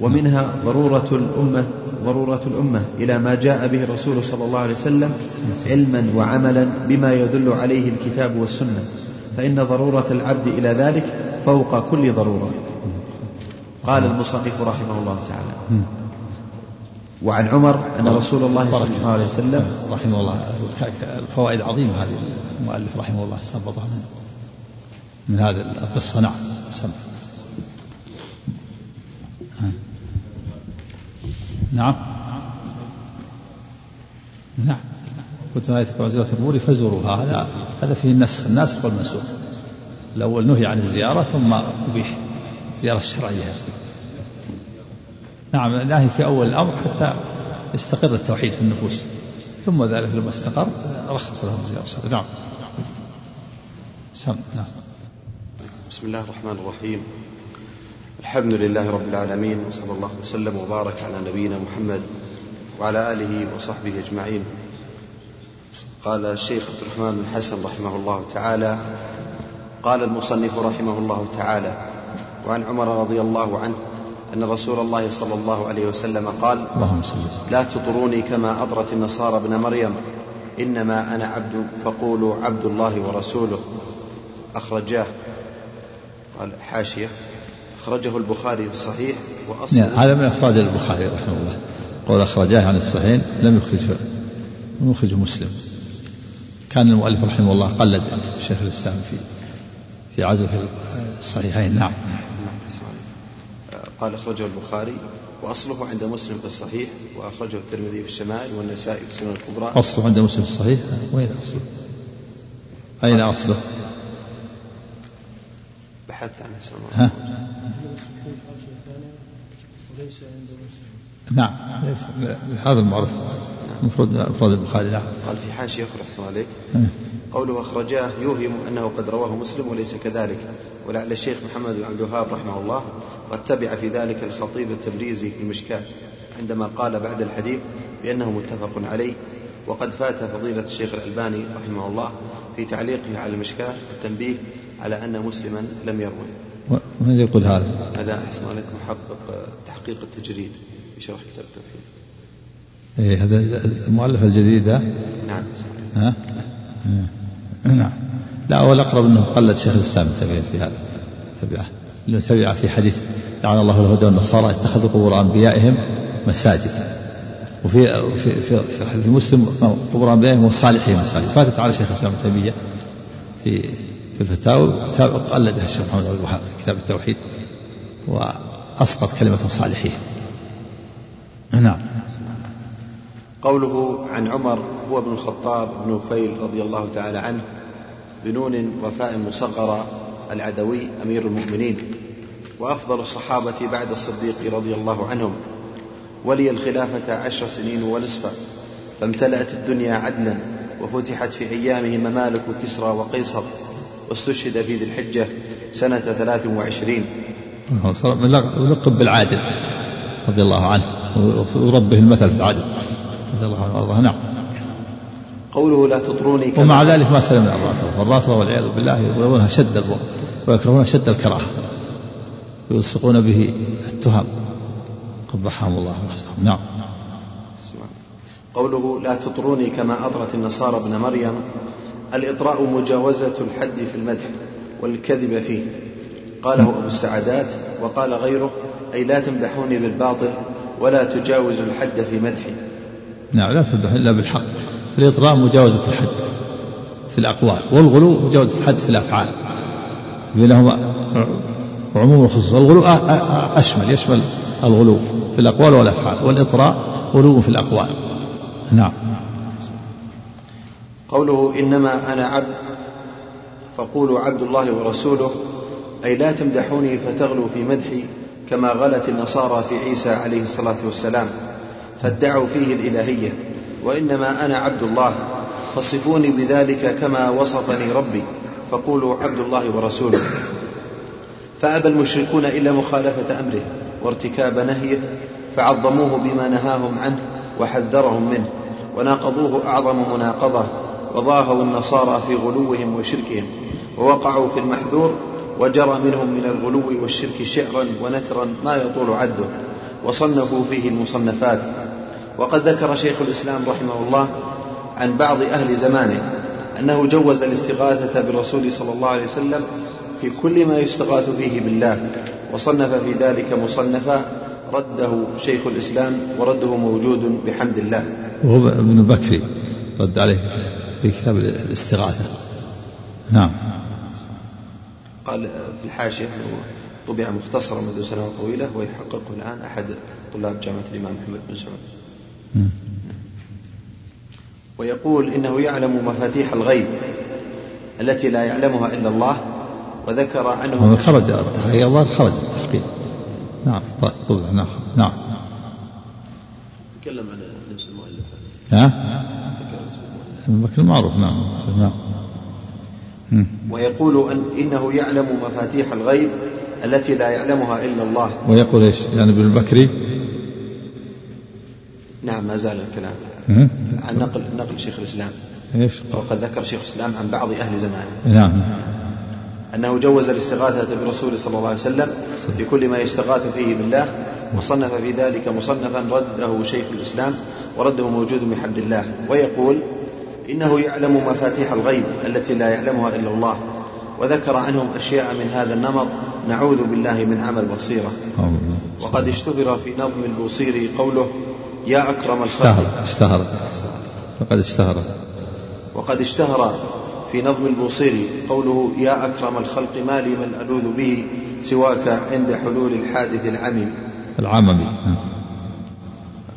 ومنها ضرورة الأمة ضرورة الأمة إلى ما جاء به الرسول صلى الله عليه وسلم علما وعملا بما يدل عليه الكتاب والسنة. فإن ضرورة العبد إلى ذلك فوق كل ضرورة. قال المصنف رحمه الله تعالى. وعن عمر أن رسول الله صلى الله عليه وسلم رحمه الله. الفوائد عظيمة هذه المؤلف رحمه الله استنبطها من من هذه القصة. نعم سمع. نعم. نعم. كنت نهايتكم عن زيارة القبور فزوروها هذا هذا فيه النسخ. الناسخ والمنسوخ. الأول نهي عن الزيارة ثم أبيح. الزيارة الشرعية. نعم نهي في أول الأمر حتى يستقر التوحيد في النفوس. ثم ذلك لما استقر رخص لهم زيارة الشرعية نعم. سم نعم. بسم الله الرحمن الرحيم. الحمد لله رب العالمين وصلى الله وسلم وبارك على نبينا محمد وعلى آله وصحبه أجمعين. قال الشيخ عبد الرحمن بن حسن رحمه الله تعالى قال المصنف رحمه الله تعالى وعن عمر رضي الله عنه أن رسول الله صلى الله عليه وسلم قال اللهم صل لا تطروني كما أطرت النصارى ابن مريم إنما أنا عبد فقولوا عبد الله ورسوله. أخرجاه قال حاشية أخرجه البخاري في الصحيح وأصل نعم هذا من أفراد البخاري رحمه الله. قول أخرجاه عن الصحيحين لم يخرجه لم يخرجه مسلم. كان المؤلف رحمه الله قلد شيخ الإسلام في في عزو الصحيحين. نعم. قال أخرجه البخاري وأصله عند مسلم في الصحيح وأخرجه الترمذي في الشمائل والنسائي في السنن الكبرى. أصله عند مسلم في الصحيح؟ وين أصله؟ أين أصله؟ بحثت عنه ها؟ نعم ليس. هذا المعرف. المفروض افراد البخاري نعم. قال في حاشية أخرى أحسن عليك. قوله أخرجاه يوهم أنه قد رواه مسلم وليس كذلك. ولعل الشيخ محمد بن عبد الوهاب رحمه الله قد تبع في ذلك الخطيب التبريزي في المشكاة عندما قال بعد الحديث بأنه متفق عليه وقد فات فضيلة الشيخ الألباني رحمه الله في تعليقه على المشكاة التنبيه على أن مسلما لم يروي. من يقول هذا؟ هذا أحسن عليك محقق تحقيق التجريد في شرح كتاب التوحيد. إيه هذا المؤلف الجديد نعم. ها؟ نعم. لا هو الأقرب أنه قلد شيخ الإسلام في هذا تبعه. لأنه في حديث لعن الله الهدى والنصارى اتخذوا قبور أنبيائهم مساجد. وفي في في, في, في مسلم قبور أنبيائهم وصالحهم مساجد. فاتت على شيخ الإسلام تيمية في في الفتاوى قلدها الشيخ محمد عبد الوهاب في كتاب التوحيد وأسقط كلمة صالحيه نعم. قوله عن عمر هو ابن الخطاب بن نفيل رضي الله تعالى عنه بنون وفاء مصغرة العدوي أمير المؤمنين وأفضل الصحابة بعد الصديق رضي الله عنهم. ولي الخلافة عشر سنين ونصفا فامتلأت الدنيا عدلا وفتحت في أيامه ممالك كسرى وقيصر واستشهد في ذي الحجة سنة ثلاث وعشرين. ولقب بالعادل رضي الله عنه وربه المثل في العدل رضي الله عنه وأرضاه. نعم. قوله لا تطروني كما ومع ذلك ما سلم من الرافضة والرافضة والعياذ بالله يبغونها شد البغض ويكرهون شد الكراهة ويلصقون به التهم. قبحهم الله نعم. قوله لا تطروني كما أطرت النصارى ابن مريم الإطراء مجاوزة الحد في المدح والكذب فيه. قاله أبو السعدات وقال غيره أي لا تمدحوني بالباطل ولا تجاوزوا الحد في مدحي. نعم لا تمدح إلا بالحق. في الإطراء مجاوزة الحد في الأقوال والغلو مجاوزة الحد في الأفعال. بينهما عموم وخصوص الغلو أشمل يشمل الغلو في الأقوال والأفعال والإطراء غلو في الأقوال. نعم. قوله إنما أنا عبد فقولوا عبد الله ورسوله أي لا تمدحوني فتغلوا في مدحي كما غلت النصارى في عيسى عليه الصلاة والسلام فادعوا فيه الإلهية. وإنما أنا عبد الله فصفوني بذلك كما وصفني ربي. فقولوا عبد الله ورسوله. فأبى المشركون إلا مخالفة أمره وارتكاب نهيه فعظموه بما نهاهم عنه وحذرهم منه وناقضوه أعظم مناقضة وضاهوا النصارى في غلوهم وشركهم ووقعوا في المحذور وجرى منهم من الغلو والشرك شعرا ونثرا ما يطول عده وصنفوا فيه المصنفات. وقد ذكر شيخ الإسلام رحمه الله عن بعض أهل زمانه أنه جوز الاستغاثة بالرسول صلى الله عليه وسلم في كل ما يستغاث فيه بالله وصنف في ذلك مصنفا رده شيخ الإسلام ورده موجود بحمد الله. وهو ابن بكري رد عليه في كتاب الاستغاثة. نعم. قال في الحاشية طبع مختصرا منذ سنوات طويلة ويحققه الآن أحد طلاب جامعة الإمام محمد بن سعود. ويقول إنه يعلم مفاتيح الغيب التي لا يعلمها إلا الله وذكر عنه خرج التحقيق. الله خرج التحقيق. نعم طبعا نعم. نعم. تكلم عن نفس المؤلف ها؟ ابن بكر معروف نعم. نعم. ويقول أن إنه يعلم مفاتيح الغيب التي لا يعلمها إلا الله. ويقول إيش؟ يعني ابن البكري؟ نعم ما زال الكلام. عن نقل نقل شيخ الإسلام. إيش؟ وقد ذكر شيخ الإسلام عن بعض أهل زمانه. نعم. أنه جوز الاستغاثة برسول صلى الله عليه وسلم في كل ما يستغاث فيه بالله وصنف في ذلك مصنفا رده شيخ الإسلام ورده موجود بحمد الله ويقول إنه يعلم مفاتيح الغيب التي لا يعلمها إلا الله وذكر عنهم أشياء من هذا النمط نعوذ بالله من عمل بصيرة. وقد اشتهر في نظم البوصيري قوله يا أكرم الخلق. اشتهر اشتهر. وقد اشتهر. وقد اشتهر في نظم البوصيري قوله يا أكرم الخلق ما لي من ألوذ به سواك عند حلول الحادث العمم. العممي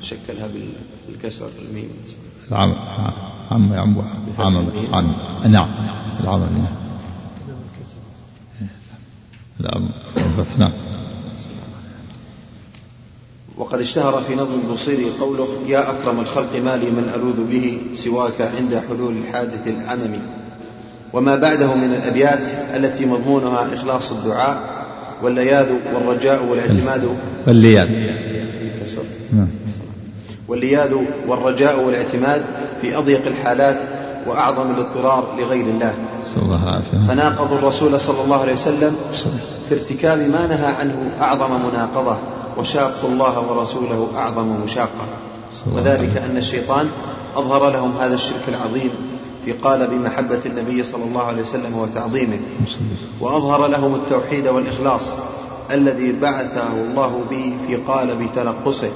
شكلها بالكسر الميم العمم. عم عم عم عم نعم. العممي نعم. نعم. وقد اشتهر في نظم البصيري قوله يا أكرم الخلق ما لي من ألوذ به سواك عند حلول الحادث العممي. وما بعده من الأبيات التي مضمونها إخلاص الدعاء واللياذ والرجاء والاعتماد. واللياذ. نعم. واللياذ والرجاء والاعتماد في أضيق الحالات وأعظم الاضطرار لغير الله. فناقضوا الرسول صلى الله عليه وسلم في ارتكاب ما نهى عنه أعظم مناقضة وشاقوا الله ورسوله أعظم مشاقة. وذلك أن الشيطان أظهر لهم هذا الشرك العظيم في قالب محبة النبي صلى الله عليه وسلم وتعظيمه. وأظهر لهم التوحيد والإخلاص الذي بعثه الله به في قالب تنقصه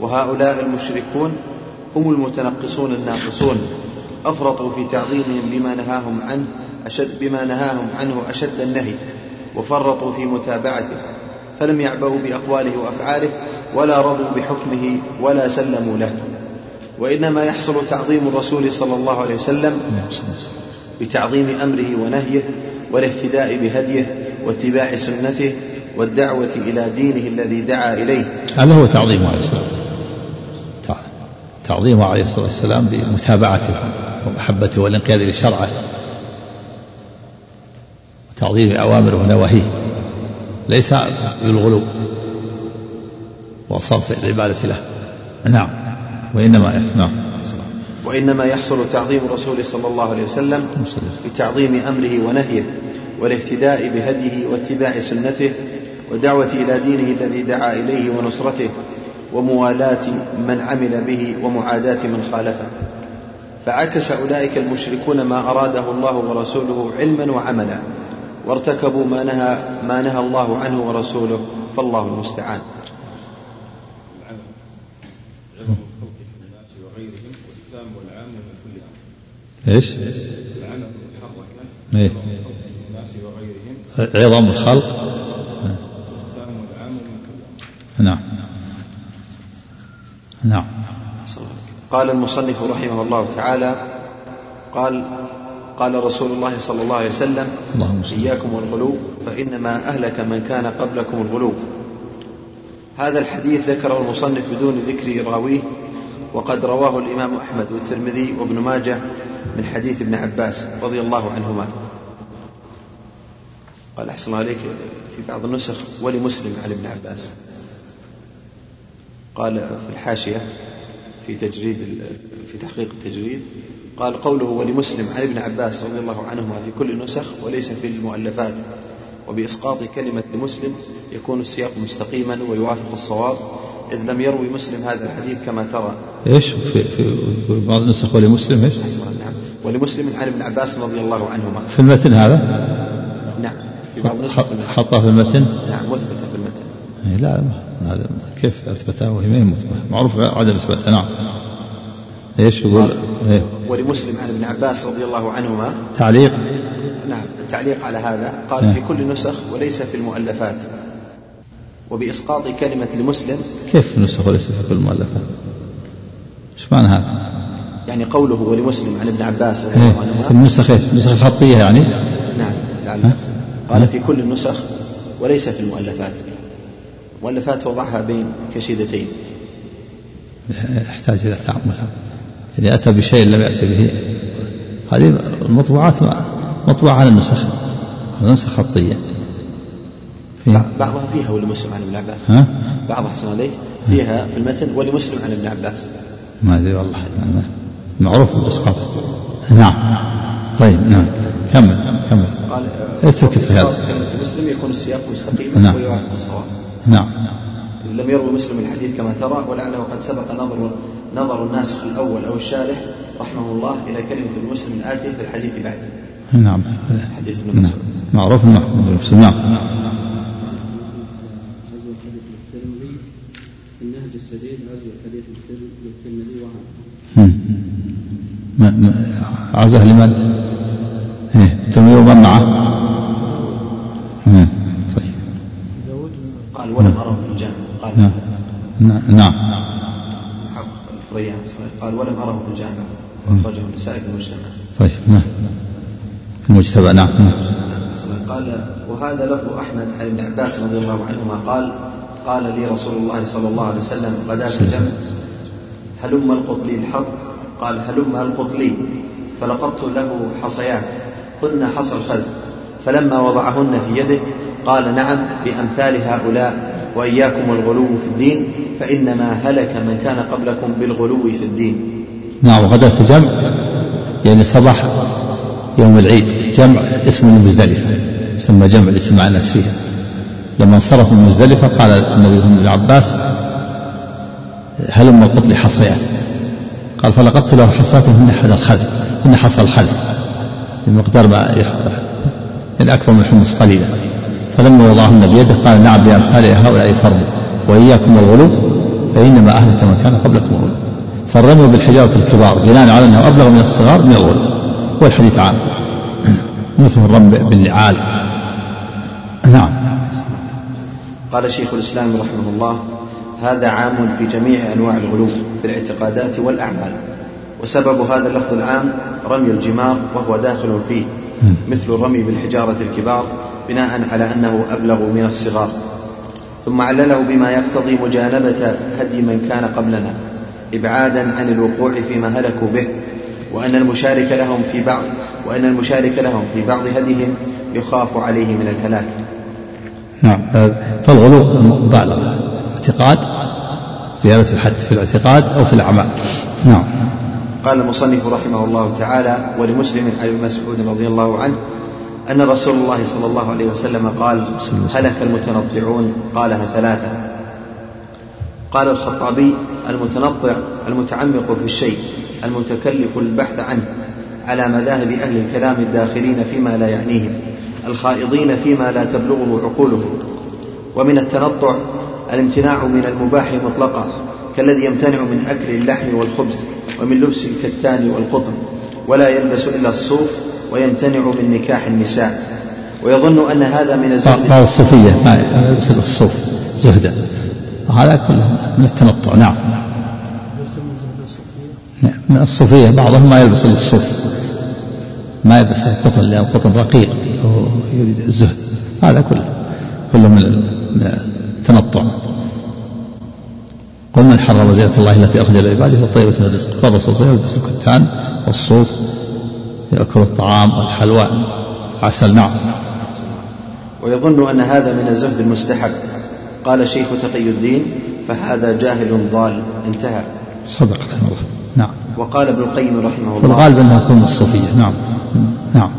وهؤلاء المشركون هم المتنقصون الناقصون. أفرطوا في تعظيمهم بما نهاهم عنه أشد بما نهاهم عنه أشد النهي وفرطوا في متابعته فلم يعبأوا بأقواله وأفعاله ولا رضوا بحكمه ولا سلموا له. وإنما يحصل تعظيم الرسول صلى الله عليه وسلم بتعظيم أمره ونهيه والاهتداء بهديه واتباع سنته والدعوة إلى دينه الذي دعا إليه. هذا هو تعظيم عليه الصلاة تعظيمه عليه الصلاة والسلام بمتابعته. ومحبته والانقياد لشرعه وتعظيم أوامره ونواهيه. ليس بالغلو وصرف العبادة له. نعم. وإنما نعم. وإنما يحصل تعظيم الرسول صلى الله عليه وسلم بتعظيم أمره ونهيه والاهتداء بهديه واتباع سنته والدعوة إلى دينه الذي دعا إليه ونصرته وموالاة من عمل به ومعاداة من خالفه. فعكس أولئك المشركون ما أراده الله ورسوله علما وعملا وارتكبوا ما نهى ما نهى الله عنه ورسوله فالله المستعان. إيش؟ إيه. عظم الخلق. نعم. نعم. قال المصنف رحمه الله تعالى قال قال رسول الله صلى الله عليه وسلم إياكم والغلو فإنما أهلك من كان قبلكم الغلو. هذا الحديث ذكره المصنف بدون ذكر راويه وقد رواه الإمام أحمد والترمذي وابن ماجه من حديث ابن عباس رضي الله عنهما. قال أحسن عليك في بعض النسخ ولمسلم عن ابن عباس. قال في الحاشية في تجريد في تحقيق التجريد. قال قوله ولمسلم عن ابن عباس رضي الله عنهما في كل النسخ وليس في المؤلفات. وبإسقاط كلمة لمسلم يكون السياق مستقيما ويوافق الصواب إذ لم يروي مسلم هذا الحديث كما ترى. إيش؟ في في بعض النسخ ولمسلم إيش؟ نعم. ولمسلم عن ابن عباس رضي الله عنهما. في المتن هذا؟ نعم في بعض النسخ حطها في المتن؟ نعم إيه، لا هذا كيف أثبتها وهي ما هي مثبته معروف عدم اثباتها نعم إيش يقول إيه؟ ولمسلم عن ابن عباس رضي الله عنهما تعليق نعم التعليق على هذا قال إيه. في كل نسخ وليس في المؤلفات وبإسقاط كلمة لمسلم كيف نسخ وليس في كل المؤلفات؟ إيش معنى هذا؟ يعني قوله ولمسلم عن ابن عباس رضي إيه؟ الله عنهما في النسخ إيش؟ النسخ الخطية يعني؟ نعم لعل. قال في كل النسخ وليس في المؤلفات المؤلفات وضعها بين كشيدتين يحتاج إلى تأمل يعني أتى بشيء لم يأتي به هذه المطبوعات مطبوعة على النسخ على نسخ خطية في بع- بعضها فيها ولمسلم عن ابن عباس. ها؟ بعضها حسن عليه فيها في المتن ولمسلم عن ابن عباس. ما أدري والله معروف بالإسقاط. نعم. طيب نعم. كمل كمل. قال اترك وفي هذا. إسقاط كلمة مسلم يكون السياق مستقيما نعم. ويوافق الصواب. نعم. إذ لم يروي مسلم الحديث كما ترى ولعله قد سبق نظر نظر الناسخ الأول أو الشارح رحمه الله إلى كلمة المسلم الآتية في الحديث بعد. نعم. حديث ابن نعم. مسعود. معروف نعم نعم عزو الحديث للترمذي النهج السديد عزو الحديث للترمذي وهذا مم. ما ما عزه لمن؟ إيه. الترمذي ومن معه؟ مم. طيب قال ولم أره في الجامع قال نعم نعم. نعم. حق الفريان قال ولم أره في الجامع وأخرجه النسائي في المجتمع. طيب نعم. في المجتمع نعم. نعم. قال وهذا لفظ أحمد عن ابن عباس رضي الله عنهما. قال قال لي رسول الله صلى الله عليه وسلم غدا في الجمع هلم القط لي الحق. قال هلم القط لي فلقطت له حصيات هن حصى الخذ. فلما وضعهن في يده قال نعم بأمثال هؤلاء. وإياكم والغلو في الدين فإنما هلك من كان قبلكم بالغلو في الدين. نعم وغدا في جمع يعني صباح يوم العيد جمع اسمه المزدلفة يسمى جمع لاجتماع الناس فيها لما انصرفوا من مزدلفة قال النبي صلى الله عليه وسلم لعباس هلم القط لي حصيات؟ قال فلقدت له حصيات هن حد الخلف هن حصى الخلف بمقدار ما. يعني أكبر من الحمص قليلا. فلما وضعهن بيده قال نعم بأمثال هؤلاء فرموا وإياكم والغلو فإنما أهلك من كان قبلكم الغلو. فالرمي بالحجارة الكبار بناء على أنه أبلغ من الصغار من الغلو. والحديث عام. مثل الرمي بالنعال. نعم. قال شيخ الإسلام رحمه الله هذا عام في جميع أنواع الغلو في الاعتقادات والأعمال. وسبب هذا اللفظ العام رمي الجمار وهو داخل فيه مثل الرمي بالحجارة الكبار بناء على أنه أبلغ من الصغار. ثم علله بما يقتضي مجانبة هدي من كان قبلنا إبعادا عن الوقوع فيما هلكوا به وأن المشارك لهم في بعض وأن المشارك لهم في بعض هديهم يخاف عليه من الهلاك. نعم. فالغلو مبالغة. اعتقاد زيادة الحد في الاعتقاد أو في الأعمال. نعم. قال المصنف رحمه الله تعالى ولمسلم عن ابن مسعود رضي الله عنه أن رسول الله صلى الله عليه وسلم قال هلك المتنطعون؟ قالها ثلاثة. قال الخطابي المتنطع المتعمق في الشيء المتكلف البحث عنه على مذاهب أهل الكلام الداخلين فيما لا يعنيهم الخائضين فيما لا تبلغه عقولهم. ومن التنطع الامتناع من المباح مطلقا كالذي يمتنع من أكل اللحم والخبز ومن لبس الكتان والقطن ولا يلبس إلا الصوف ويمتنع من نكاح النساء. ويظن أن هذا من الزهد. بعض الصوفية ما إلا الصوف زهدا. وهذا كله من التنطع نعم. نعم، من الصوفية بعضهم ما يلبس الصوف. ما يلبس القطن لأن القطن رقيق يريد الزهد. هذا كله كله من التنطع. قل من حرم زينة الله التي أخرج لعباده والطيبة من الرزق. فالرسول يلبس الكتان والصوف يأكل الطعام والحلوى. عسل نعم. ويظن أن هذا من الزهد المستحب. قال شيخ تقي الدين فهذا جاهل ضال. انتهى. صدق رحمه الله. نعم. وقال ابن القيم رحمه الله. والغالب أنها تكون الصوفية نعم. نعم.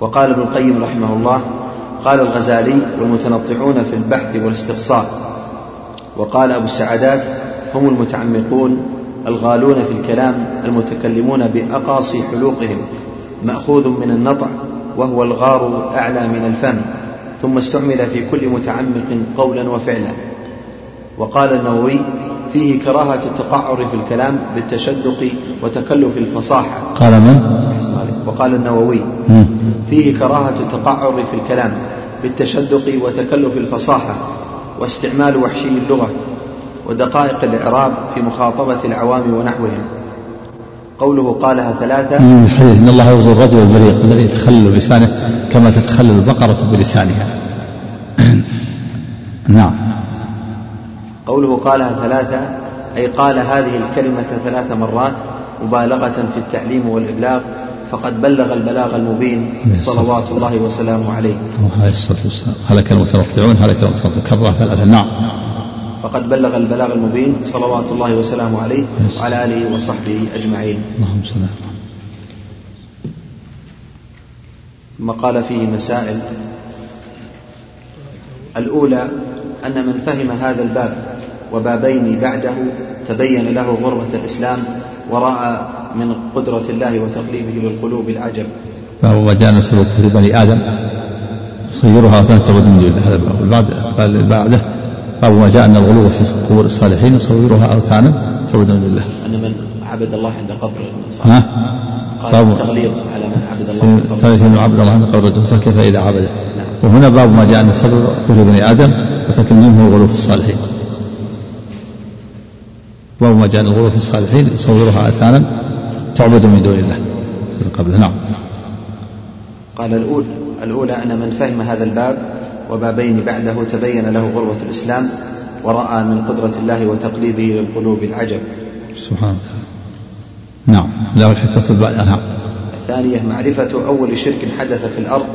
وقال ابن القيم رحمه الله قال الغزالي والمتنطعون في البحث والاستقصاء. وقال أبو السعدات هم المتعمقون الغالون في الكلام المتكلمون بأقاصي حلوقهم مأخوذ من النطع وهو الغار أعلى من الفم ثم استعمل في كل متعمق قولا وفعلا. وقال النووي فيه كراهة التقعر في الكلام بالتشدق وتكلف الفصاحة. قال من؟ وقال النووي فيه كراهة التقعر في الكلام بالتشدق وتكلف الفصاحة واستعمال وحشي اللغة. ودقائق الإعراب في مخاطبة العوام ونحوهم. قوله قالها ثلاثة. من الحديث إن الله يرضي الرجل البريق الذي يتخلل لسانه كما تتخلل البقرة بلسانها. نعم. قوله قالها ثلاثة أي قال هذه الكلمة ثلاث مرات مبالغة في التعليم والإبلاغ فقد بلغ البلاغ المبين صلوات الله وسلامه عليه. عليه الصلاة والسلام. هلك المتنطعون هلك المتنطعون كرر ثلاثة. نعم. فقد بلغ البلاغ المبين صلوات الله وسلامه عليه وعلى آله وصحبه أجمعين. اللهم صل ثم قال فيه مسائل. الأولى أن من فهم هذا الباب وبابين بعده تبين له غربة الإسلام ورأى من قدرة الله وتقليبه للقلوب العجب. فهو ما جاء كفر بني آدم. صيرها فتعبد من دون هذا الباب. بعد بعده باب ما جاء أن الغلو في قبور الصالحين يصورها أوثانا تعبد من الله أن من عبد الله عند قبر صالح قال تغليظ على من عبد الله عند قبر. صالح عبد الله عند قبر فكيف إذا عبده نعم. وهنا باب ما جاء أن سبب كفر بني آدم وتكليمه الغلو في الصالحين. باب ما جاء أن الغلو في الصالحين يصورها أوثانا تعبد من دون الله. قبله. نعم. قال الأولى الأولى أن من فهم هذا الباب وبابين بعده تبين له غربة الإسلام ورأى من قدرة الله وتقليبه للقلوب العجب. سبحانه وتعالى نعم له الحكمة نعم الثانية معرفة أول شرك حدث في الأرض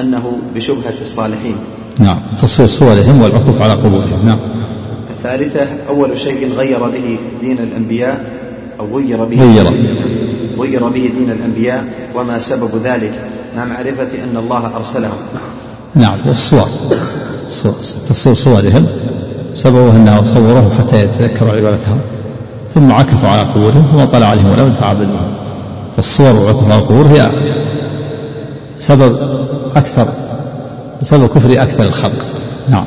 أنه بشبهة الصالحين. نعم تصوير صورهم والعكوف على قبورهم. نعم. الثالثة أول شيء غير به دين الأنبياء أو غير به غير. غير به دين الأنبياء وما سبب ذلك مع معرفة أن الله أرسلهم نعم والصور تصوير صورهم سببه أنه صوره حتى يتذكروا عبادتهم ثم عكفوا على قبورهم ثم طلع عليهم ولد فعبدوهم فالصور والعكف على القبور هي سبب أكثر سبب كفر أكثر الخلق. نعم.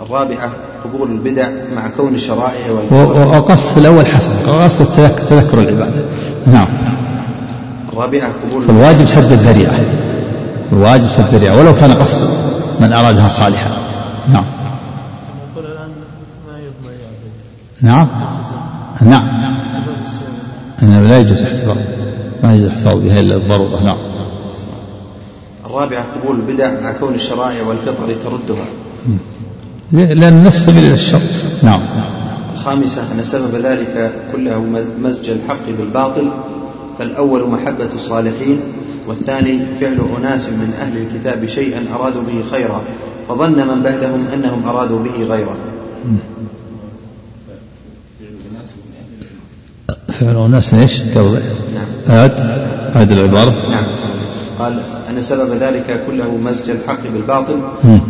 الرابعة قبول البدع مع كون الشرائع وقصد في الأول حسن قصد تذكر العبادة. نعم. الرابعة قبول فالواجب سد الذريعة. الواجب سد الذريعة ولو كان قصد من أرادها صالحا. نعم. نعم. نعم. أنه لا يجوز احتفاظ ما يجوز الاحتفاظ بها إلا الضرورة. نعم. الرابعة قبول البدع مع كون الشرائع والفطر تردها. لأن النفس تميل إلى الشر نعم. الخامسة أن سبب ذلك كله مزج الحق بالباطل فالأول محبة الصالحين والثاني فعل أناس من أهل الكتاب شيئا أرادوا به خيرا فظن من بعدهم أنهم أرادوا به غيره فعل أناس إيش؟ نعم. أعد أعد العبارة. نعم قال أن سبب ذلك كله مزج الحق بالباطل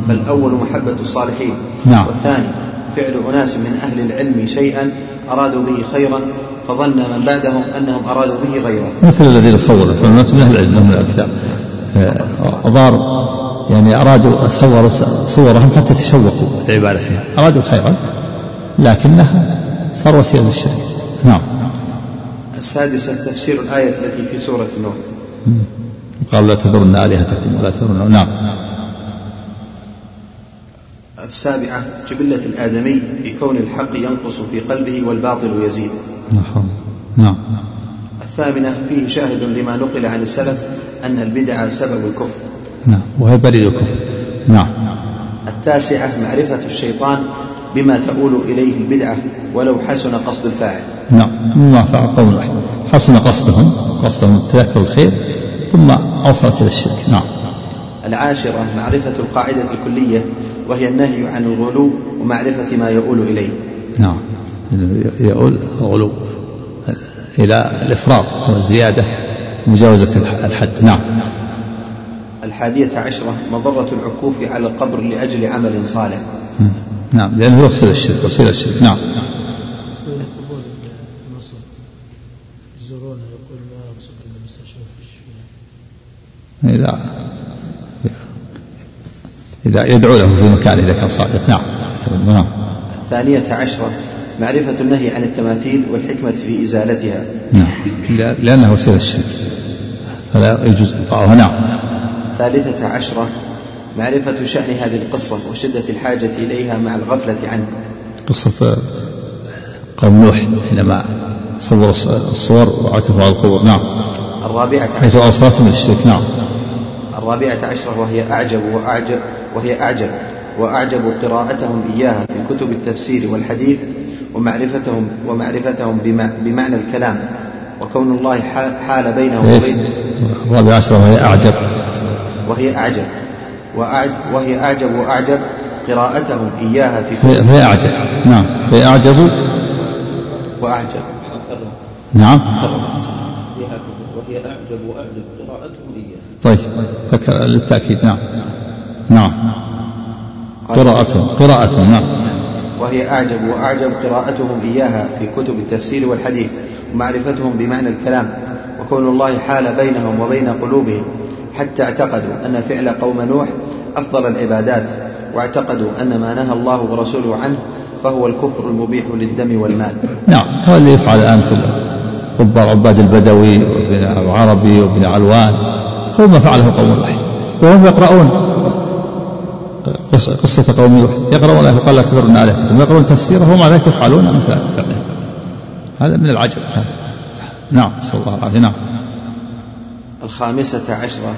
فالأول محبة الصالحين. نعم. والثاني فعل أناس من أهل العلم شيئا أرادوا به خيرا فظن من بعدهم أنهم أرادوا به غيره. مثل الذين صوروا فالناس من أهل العلم من الكتاب أضار يعني أرادوا صوروا صورهم حتى تشوقوا. لعبادتهم أرادوا خيرا لكنها صار وسيلة للشرك. نعم. السادسة تفسير الآية التي في سورة النور. قال لا تذرن آلهتكم ولا تذرن نعم. السابعة جبلة الآدمي بكون الحق ينقص في قلبه والباطل يزيد. نعم. الثامنة فيه شاهد لما نقل عن السلف أن البدعة سبب الكفر. نعم. وهي بريد الكفر. نعم. التاسعة معرفة الشيطان بما تؤول إليه البدعة ولو حسن قصد الفاعل. نعم. مما فعل قوم واحد. حسن قصدهم قصدهم تذكر الخير ثم أوصلت إلى الشرك. نعم. العاشرة معرفة القاعدة الكلية وهي النهي عن الغلو ومعرفة ما يؤول إليه. نعم. يؤول الغلو إلى الإفراط والزيادة مجاوزة الحد. نعم. الحادية عشرة مضرة العكوف على القبر لأجل عمل صالح. نعم لأنه يفسد الشرك وسيلة الشرك. نعم. إذا إذا يدعو له في مكان إذا كان صادق. نعم نعم. الثانية عشرة معرفة النهي عن التماثيل والحكمة في إزالتها. نعم. لأنه وسيلة الشرك. فلا يجوز إبقاؤها نعم. الثالثة عشرة معرفة شأن هذه القصة وشدة الحاجة إليها مع الغفلة عنه. قصة قوم نوح حينما صوروا الصور وعكفوا على القبور. نعم. الرابعة حيث أوصافهم الشرك. نعم. الرابعة عشرة وهي أعجب وأعجب وهي أعجب وأعجب قراءتهم إياها في كتب التفسير والحديث ومعرفتهم ومعرفتهم بمعنى الكلام. وكون الله حال بينهم وبين الرابعة عشرة وهي أعجب. وهي أعجب. وهي أعجب وأعجب قراءتهم إياها في فهي أعجب. نعم. فهي أعجب. وأعجب. نعم. وهي أعجب وأعجب قراءتهم إياها طيب للتأكيد. نعم. نعم. قراءتهم. قراءتهم. نعم. وهي أعجب وأعجب قراءتهم إياها في كتب التفسير والحديث ومعرفتهم بمعنى الكلام وكون الله حال بينهم وبين قلوبهم حتى اعتقدوا أن فعل قوم نوح أفضل العبادات واعتقدوا أن ما نهى الله ورسوله عنه فهو الكفر المبيح للدم والمال. نعم هو اللي يفعل الآن في قبار عباد البدوي وابن العربي وابن علوان هو ما فعله قوم نوح وهم يقرؤون. قصة قوم نوح. يقرؤون قال لا تذرن آلهتكم يقرؤون تفسيره ومع ذلك يفعلون مثل فعله هذا من العجب. نعم نسأل الله العافية نعم. الخامسة عشرة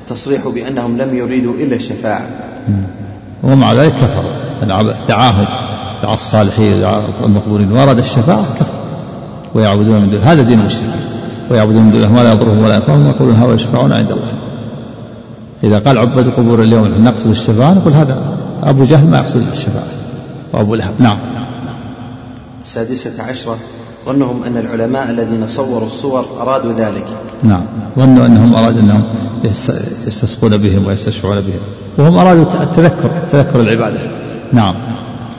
التصريح بأنهم لم يريدوا إلا الشفاعة. ومع ذلك كفر. دعاهم دعا الصالحين دعا المقبولين. وأراد الشفاعة كفر. ويعبدون من دونه هذا دين المشركين. ويعبدون من دونه ما لا يضرهم ولا ينفعهم ويقولون هؤلاء يشفعون عند الله. إذا قال عباد القبور اليوم نقصد الشفاعة نقول هذا أبو جهل ما يقصد الشفاعة وأبو لهب نعم. السادسة عشرة ظنهم أن العلماء الذين صوروا الصور أرادوا ذلك. نعم. ظنوا أنهم أرادوا أنهم يستسقون بهم ويستشفعون بهم. وهم أرادوا التذكر تذكر العبادة. نعم.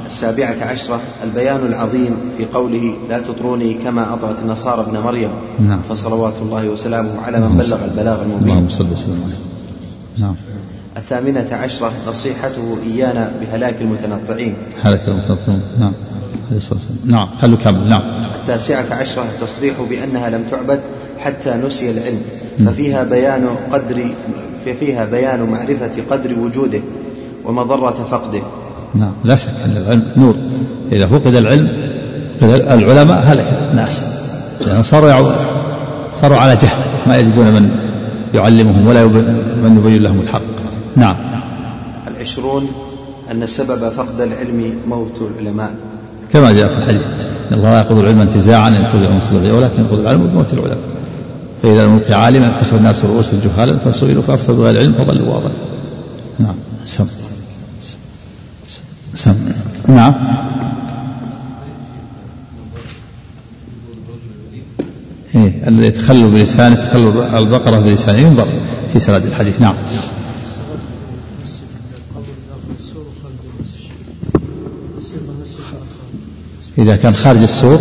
السابعة عشرة البيان العظيم في قوله لا تطروني كما أطرت النصارى ابن مريم. نعم. فصلوات الله وسلامه على من بلغ البلاغ المبين. اللهم صل وسلم عليه. نعم. الثامنة عشرة نصيحته إيانا بهلاك المتنطعين. هلاك المتنطعين. نعم. عليه الصلاة والسلام. نعم خلوا كامل نعم. التاسعة عشرة التصريح بأنها لم تعبد حتى نسي العلم. ففيها بيان قدر فيها بيان معرفة قدر وجوده ومضرة فقده. نعم. لا شك أن العلم نور. إذا فقد العلم العلماء هلك الناس. لأنهم صاروا صاروا على جهل ما يجدون من يعلمهم ولا من يبين لهم الحق. نعم. العشرون أن سبب فقد العلم موت العلماء. كما جاء في الحديث إن الله لا يقبض العلم انتزاعا ينتزع من ولكن يقبض العلم بموت العلماء. فإذا لم يبقي عالما اتخذ الناس رؤوسا جهالا فسئلوا فافتوا بغير علم فضلوا واضل نعم. سم. سم. نعم. إيه الذي يتخلوا بلسانه يتخلوا البقرة بلسانه ينظر في سند الحديث. نعم. إذا كان خارج السور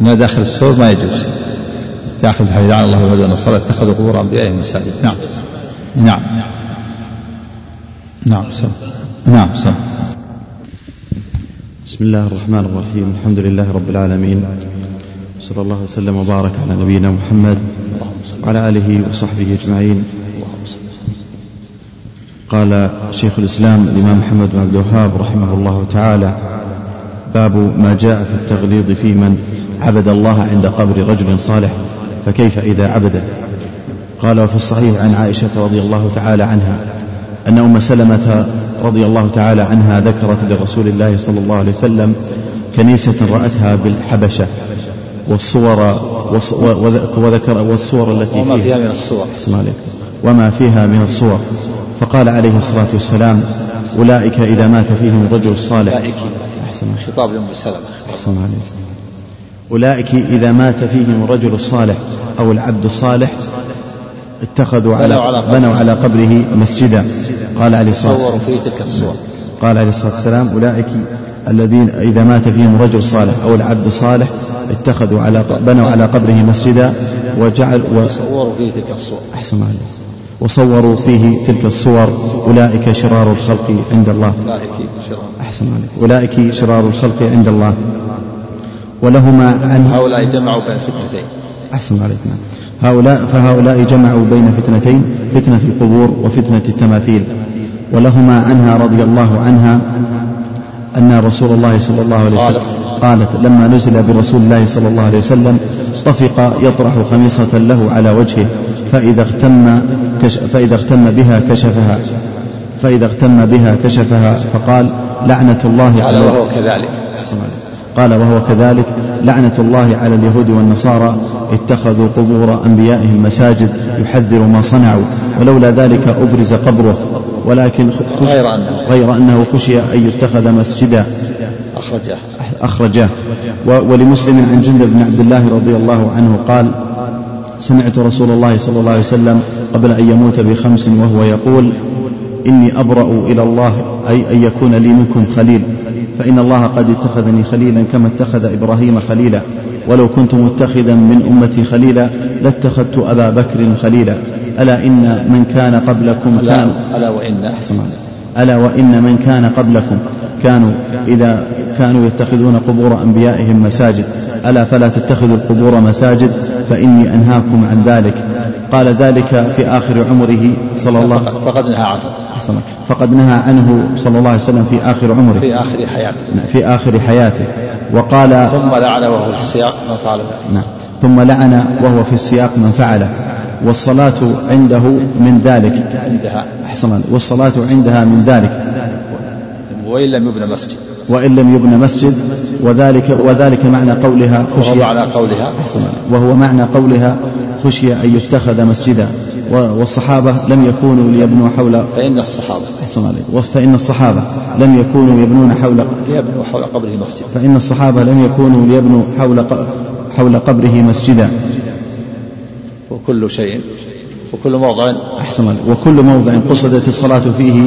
ما داخل السور ما يجوز. داخل الحديث عن الله والهدى والنصارى اتخذوا قبور أنبيائهم مساجد نعم. نعم. نعم سم. نعم سم. بسم الله الرحمن الرحيم. الحمد لله رب العالمين. صلى الله وسلم وبارك على نبينا محمد وعلى آله وصحبه أجمعين. قال شيخ الإسلام الإمام محمد بن عبد الوهاب رحمه الله تعالى باب ما جاء في التغليظ في من عبد الله عند قبر رجل صالح فكيف إذا عبده؟ قال وفي الصحيح عن عائشة رضي الله تعالى عنها أن أم سلمة رضي الله تعالى عنها ذكرت لرسول الله صلى الله عليه وسلم كنيسة رأتها بالحبشة. والصور وذكر والصور التي وما فيها. من الصور. وما فيها من الصور. فقال عليه الصلاة والسلام أولئك إذا مات فيهم الرجل الصالح. أولئك. أحسن خطاب لأم سلمة. أحسن عليه أولئك إذا مات فيهم الرجل الصالح أو العبد الصالح اتخذوا على بنوا على قبره. مسجدا. قال عليه الصلاة والسلام. قال عليه الصلاة والسلام أولئك الذين إذا مات فيهم رجل صالح أو العبد الصالح اتخذوا على بنوا على قبره مسجدا وجعل وصوروا فيه تلك الصور. أحسن عليه وصوروا فيه تلك الصور. أولئك شرار الخلق عند الله. أحسن عليك. أولئك شرار الخلق عند الله. ولهما عن هؤلاء جمعوا بين الفتنتين أحسن عليك. نعم. هؤلاء فهؤلاء جمعوا بين فتنتين. فتنة القبور وفتنة التماثيل. ولهما عنها رضي الله عنها أن رسول الله صلى الله عليه وسلم قالت. لما نزل برسول الله صلى الله عليه وسلم طفق يطرح خميصة له على وجهه فإذا اغتم فإذا اغتم بها كشفها فإذا اغتم بها كشفها فقال لعنة الله على وهو كذلك. قال وهو كذلك لعنة الله على اليهود والنصارى اتخذوا قبور أنبيائهم مساجد يحذر ما صنعوا ولولا ذلك أبرز قبره. ولكن غير أنه. غير أنه خشي أن يتخذ مسجدا. أخرجه أخرجاه. ولمسلم عن جندب بن عبد الله رضي الله عنه قال سمعت رسول الله صلى الله عليه وسلم قبل أن يموت بخمس وهو يقول إني أبرأ إلى الله أي أن يكون لي منكم خليل. فإن الله قد اتخذني خليلا كما اتخذ إبراهيم خليلا. ولو كنت متخذا من أمتي خليلا لاتخذت أبا بكر خليلا. ألا إن من كان قبلكم كان ألا وإن أحسن ألا وإن من كان قبلكم كانوا إذا كانوا يتخذون قبور أنبيائهم مساجد. ألا فلا تتخذوا القبور مساجد فإني أنهاكم عن ذلك. قال ذلك في آخر عمره صلى الله عليه وسلم فقد نهى عنه. فقد نهى عنه صلى الله عليه وسلم في آخر عمره. في آخر حياته. في آخر حياته. وقال ثم لعن وهو في السياق من فعل نعم. ثم لعن وهو في السياق من فعله. والصلاة عنده من ذلك. عندها. أحسن والصلاة عندها من ذلك. وإن لم يبنى مسجد. وإن لم يبنى مسجد. وذلك وذلك معنى قولها خشي وهو معنى قولها. أحسن وهو معنى قولها خشي أن يتخذ مسجدا والصحابة لم يكونوا ليبنوا حول فإن الصحابة. أحسن عليك. فإن الصحابة لم يكونوا يبنون حول ليبنوا حول قبره مسجد فإن الصحابة لم يكونوا ليبنوا حول حول قبره مسجدا. وكل شيء وكل موضع. أحسن وكل موضع قصدت الصلاة فيه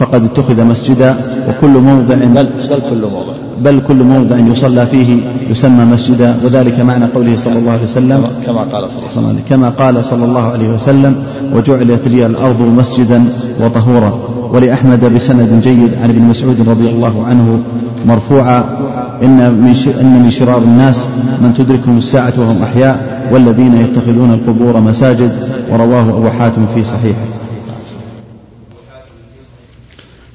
فقد اتخذ مسجدا وكل موضع بل, بل كل موضع. بل كل موضع يصلى فيه يسمى مسجدا وذلك معنى قوله صلى الله عليه وسلم كما قال صلى الله عليه وسلم. كما قال صلى الله عليه وسلم وجعلت لي الأرض مسجدا وطهورا. ولأحمد بسند جيد عن ابن مسعود رضي الله عنه مرفوعا إن من إن من شرار الناس من تدركهم الساعة وهم أحياء والذين يتخذون القبور مساجد. ورواه أبو حاتم في صحيحه.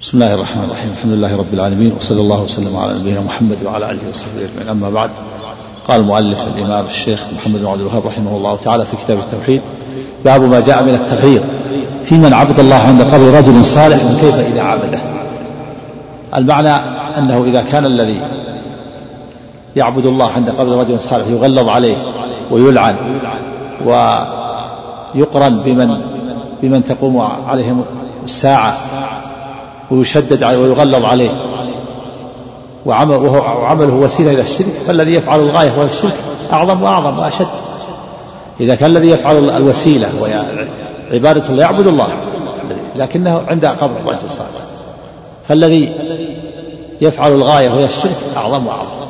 بسم الله الرحمن الرحيم الحمد لله رب العالمين وصلى الله وسلم على نبينا محمد وعلى اله وصحبه اجمعين اما بعد قال المؤلف الامام الشيخ محمد بن عبد الوهاب رحمه الله تعالى في كتاب التوحيد باب ما جاء من التغيير في من عبد الله عند قبر رجل صالح وكيف اذا عبده المعنى انه اذا كان الذي يعبد الله عند قبر رجل صالح يغلظ عليه ويلعن ويقرن بمن بمن تقوم عليهم الساعة ويشدد عليه ويغلظ عليه. وعمل وعمله وسيلة إلى الشرك. فالذي يفعل الغاية وهو الشرك أعظم وأعظم وأشد. إذا كان الذي يفعل الوسيلة وهي عبادة الله يعبد الله. لكنه عند قبر صالح فالذي يفعل الغاية وهي الشرك أعظم وأعظم.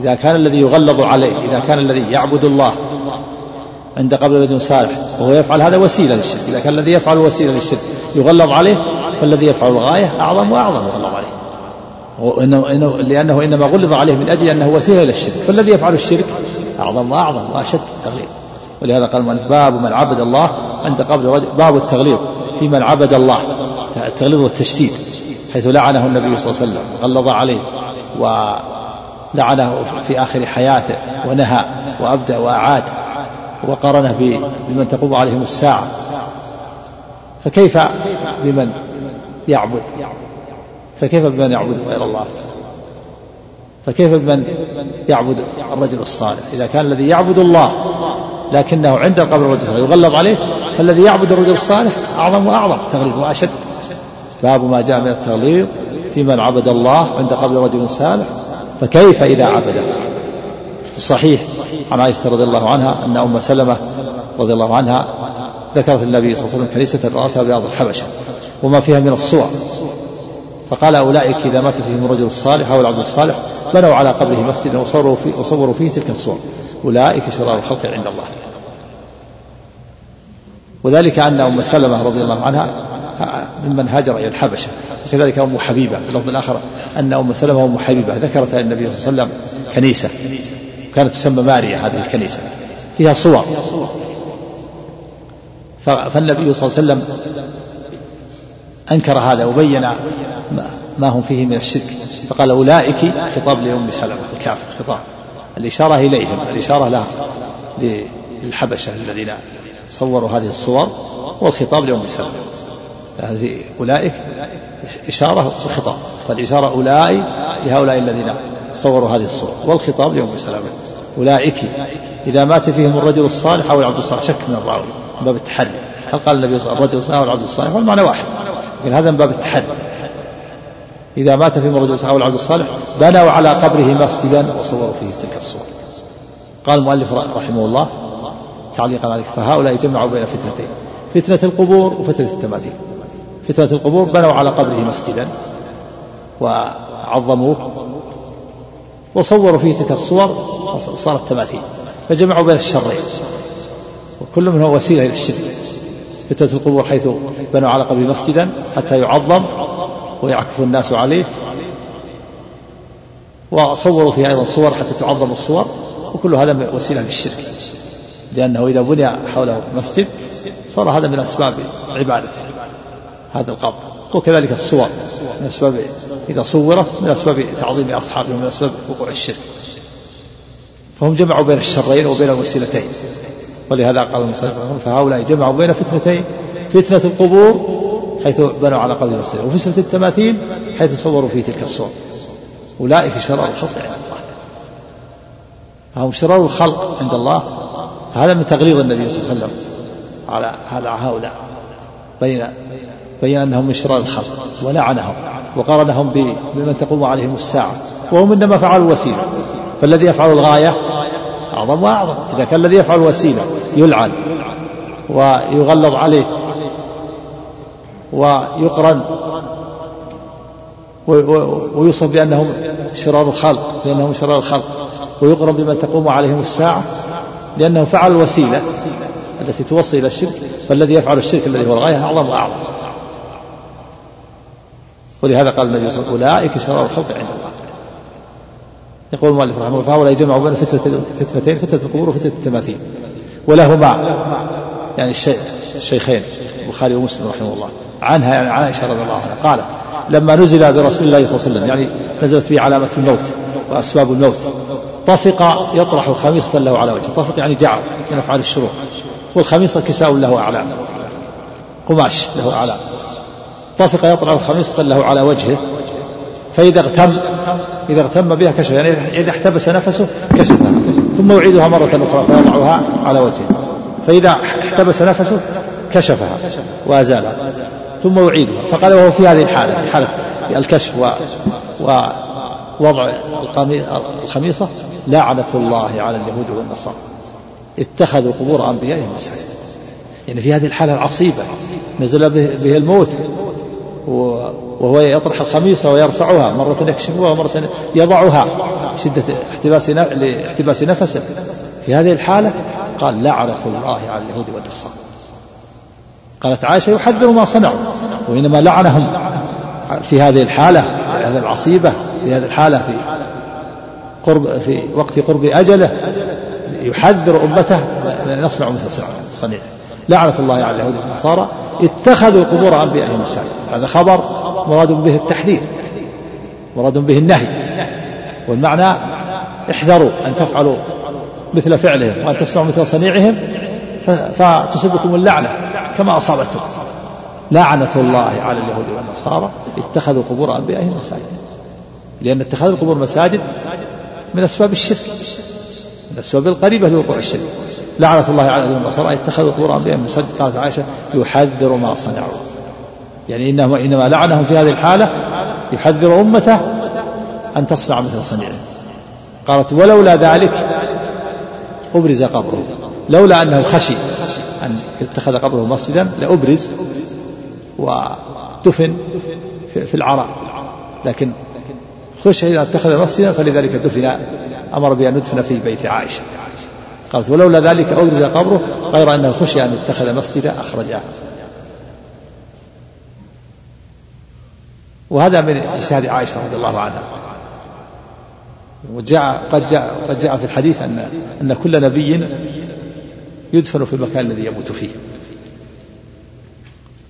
إذا كان الذي يغلظ عليه إذا كان الذي يعبد الله عند قبر رجل صالح وهو يفعل هذا وسيلة للشرك. إذا كان الذي يفعل وسيلة للشرك يغلظ عليه فالذي يفعل الغاية أعظم وأعظم يغلظ عليه وإنه إنه لأنه إنما غلظ عليه من أجل أنه وسيلة إلى الشرك. فالذي يفعل الشرك أعظم وأعظم وأشد التغليظ ولهذا قال المؤلف باب من عبد الله عند قبر باب التغليظ في من عبد الله التغليظ والتشديد حيث لعنه النبي صلى الله عليه وسلم غلظ عليه ولعنه في آخر حياته ونهى وأبدأ وأعاد وقارنه بمن تقوم عليهم الساعة. فكيف بمن؟ يعبد؟ فكيف بمن يعبد غير الله؟ فكيف بمن يعبد الرجل الصالح؟ إذا كان الذي يعبد الله لكنه عند القبر الرجل يغلظ عليه فالذي يعبد الرجل الصالح أعظم وأعظم تغليظ وأشد. باب ما جاء من التغليظ في من عبد الله عند قبر رجل صالح فكيف إذا عبده؟ في الصحيح عن عائشة رضي الله عنها أن أم سلمة رضي الله عنها ذكرت النبي صلى الله عليه وسلم كنيسة رأتها بأرض الحبشة. وما فيها من الصور. فقال أولئك إذا مات فيهم الرجل الصالح أو العبد الصالح بنوا على قبره مسجدا وصوروا فيه, وصوروا فيه تلك الصور. أولئك شرار الخلق عند الله. وذلك أن أم سلمة رضي الله عنها ممن هاجر إلى الحبشة وكذلك أم حبيبة في اللفظ الآخر أن أم سلمة وأم حبيبة ذكرت النبي صلى الله عليه وسلم كنيسة كانت تسمى ماريا هذه الكنيسة فيها صور. فالنبي صلى الله عليه وسلم أنكر هذا وبين ما هم فيه من الشرك فقال أولئك خطاب لأم سلمة الكافر خطاب. الإشارة إليهم الإشارة لها للحبشة الذين صوروا هذه الصور والخطاب لأم سلمة. هذه أولئك إشارة وخطاب فالإشارة أولئك لهؤلاء الذين صوروا هذه الصور والخطاب لأم سلمة. أولئك إذا مات فيهم الرجل الصالح أو العبد الصالح شك من الراوي من باب التحري. هل قال النبي صلى الله عليه وسلم الرجل الصالح والمعنى واحد. لكن هذا من باب التحري إذا مات فيهم الرجل أو العبد الصالح بنوا على قبره مسجدا وصوروا فيه تلك الصور. قال المؤلف رحمه الله تعليقا على فهؤلاء جمعوا بين فتنتين فتنة القبور وفتنة التماثيل فتنة القبور بنوا على قبره مسجدا وعظموه وصوروا فيه تلك الصور وصارت تماثيل. فجمعوا بين الشرين وكل منهم وسيلة إلى الشرك. فتنة القبور حيث بنوا على قبره مسجدا حتى يعظم ويعكف الناس عليه. وصوروا فيه أيضا صور حتى تعظم الصور. وكل هذا وسيلة للشرك. لأنه إذا بني حوله مسجد صار هذا من أسباب عبادته. هذا القبر. وكذلك الصور. من أسباب إذا صورت من أسباب تعظيم أصحابه ومن أسباب وقوع الشرك. فهم جمعوا بين الشرين وبين الوسيلتين. ولهذا قال المصنف فهؤلاء جمعوا بين فتنتين فتنة القبور حيث بنوا على قبر المسجد وفتنة التماثيل حيث صوروا في تلك الصور. أولئك شرار الخلق عند الله. فهم شرار الخلق عند الله. هذا من تغليظ النبي صلى الله عليه وسلم على على هؤلاء. بين بين أنهم من شرار الخلق ولعنهم وقارنهم بمن تقوم عليهم الساعة وهم إنما فعلوا الوسيلة. فالذي يفعل الغاية أعظم وأعظم. إذا كان الذي يفعل الوسيله يلعن ويغلظ عليه ويقرن ويوصف بأنهم شرار الخلق بأنهم شرار الخلق. ويقرن بمن تقوم عليهم الساعة لأنه فعل الوسيلة التي توصل إلى الشرك. فالذي يفعل الشرك الذي هو الغاية أعظم وأعظم. ولهذا قال النبي صلى الله عليه وسلم أولئك شرار الخلق عند الله. يقول المؤلف رحمه الله فهؤلاء جمعوا بين فتنة فتنتين فتنة القبور وفتنة التماثيل. ولهما يعني الشيخين البخاري ومسلم رحمه الله عنها يعني عائشة رضي الله عنها قالت لما نزل برسول الله صلى الله عليه وسلم يعني نزلت به علامة الموت وأسباب الموت طفق يطرح خميصة له على وجهه طفق يعني جعل من أفعال الشروع والخميصة كساء له أعلام قماش له أعلام طفق يطرح خميصة له على وجهه فإذا اغتم إذا اغتم بها كشف يعني إذا احتبس نفسه كشفها ثم يعيدها مرة أخرى فيضعها على وجهه. فإذا احتبس نفسه كشفها وأزالها ثم يعيدها فقال وهو في هذه الحالة في حالة الكشف و ووضع الخميصة لعنة الله على اليهود والنصارى. اتخذوا قبور أنبيائهم مساجد يعني في هذه الحالة العصيبة نزل به الموت وهو يطرح الخميصة ويرفعها. مرة يكشفها ومرة يضعها. شدة احتباس لاحتباس نفسه. في هذه الحالة قال لعنة الله على اليهود والنصارى. قالت عائشة يحذر ما صنعوا وإنما لعنهم في هذه الحالة في هذه العصيبة في هذه الحالة في قرب في وقت قرب أجله يحذر أمته يصنع مثل صنيعه. لعنة الله على اليهود والنصارى اتخذوا قبور أنبيائهم مساجد هذا خبر مراد به التحذير مراد به النهي. والمعنى احذروا أن تفعلوا مثل فعلهم وأن تصنعوا مثل صنيعهم فتصيبكم اللعنة كما أصابتهم لعنة الله على اليهود والنصارى اتخذوا قبور أنبيائهم مساجد. لأن اتخاذ القبور مساجد من أسباب الشرك من الأسباب القريبة لوقوع الشرك. لعنة الله على اليهود والنصارى اتخذوا قبور أنبيائهم مساجد قالت عائشة يحذر ما صنعوا. يعني إنما إنما لعنهم في هذه الحالة يحذر أمته أن تصنع مثل صنيعهم قالت ولولا ذلك أبرز قبره. لولا أنه خشي أن يتخذ قبره مسجدا لأبرز ودفن في العراء لكن خشي إذا اتخذ مسجدا فلذلك دفن أمر بأن يدفن في بيت عائشة. قالت ولولا ذلك أبرز قبره غير أنه خشي أن يتخذ مسجدا أخرجه. وهذا من اجتهاد عائشة رضي الله عنها. وجاء قد جاء قد جاء في الحديث أن أن كل نبي يدفن في المكان الذي يموت فيه.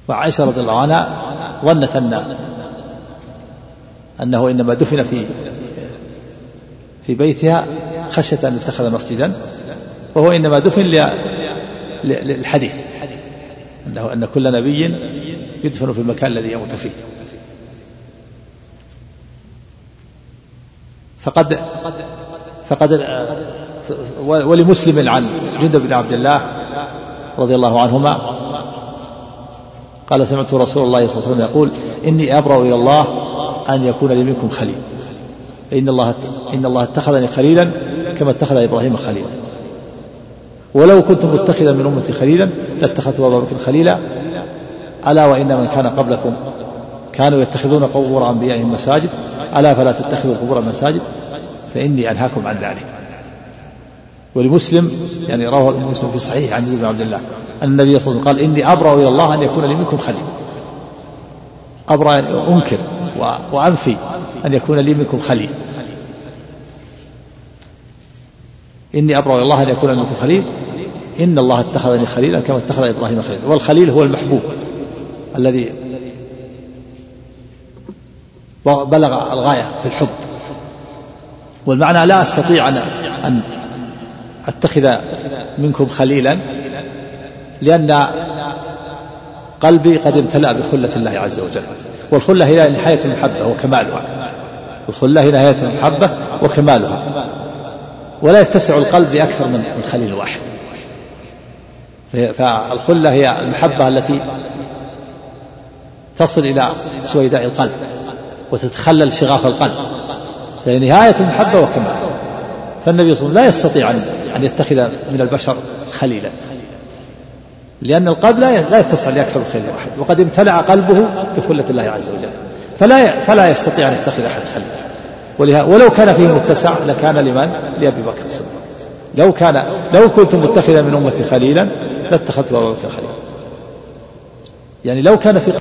وعائشة رضي الله عنها ظنت أن أنه إنما دفن في في بيتها خشية أن يتخذ مسجدا وهو إنما دفن للحديث. أنه أن كل نبي يدفن في المكان الذي يموت فيه. فقد فقد ولمسلم عن جندب بن عبد الله رضي الله عنهما قال سمعت رسول الله صلى الله عليه وسلم يقول إني أبرأ إلى الله أن يكون لي منكم خليل. إن الله إن الله اتخذني خليلا كما اتخذ إبراهيم خليلا. ولو كنت متخذا من أمتي خليلا لاتخذت أبا بكر خليلا ألا وإن من كان قبلكم كانوا يتخذون قبور أنبيائهم مساجد ألا فلا تتخذوا قبور مساجد فإني أنهاكم عن ذلك. ولمسلم يعني رواه مسلم في صحيح عن بن عبد الله أن النبي صلى الله عليه وسلم قال إني أبرأ إلى الله أن يكون لي منكم خليل. أبرأ يعني أنكر وأنفي أن يكون لي منكم خليل. إني أبرأ إلى الله أن يكون منكم خليل. إن الله اتخذني خليلا كما اتخذ إبراهيم خليلا. والخليل هو المحبوب الذي بلغ الغاية في الحب. والمعنى لا أستطيع أن أن أتخذ منكم خليلا لأن قلبي قد امتلأ بخلة الله عز وجل. والخلة هي نهاية المحبة وكمالها. الخلة هي نهاية المحبة وكمالها. ولا يتسع القلب بأكثر من خليل واحد فالخلة هي المحبة التي تصل إلى سويداء القلب وتتخلل شغاف القلب. فهي نهاية المحبة وكمال. فالنبي صلى الله عليه وسلم لا يستطيع أن يتخذ من البشر خليلا. لأن القلب لا يتسع لأكثر من خليل واحد وقد امتلأ قلبه بخلة الله عز وجل. فلا فلا يستطيع أن يتخذ أحد خليلا. ولو كان فيه متسع لكان لمن؟ لأبي بكر الصديق لو كان لو كنت متخذا من أمتي خليلا لاتخذت أبا بكر خليلا يعني لو كان في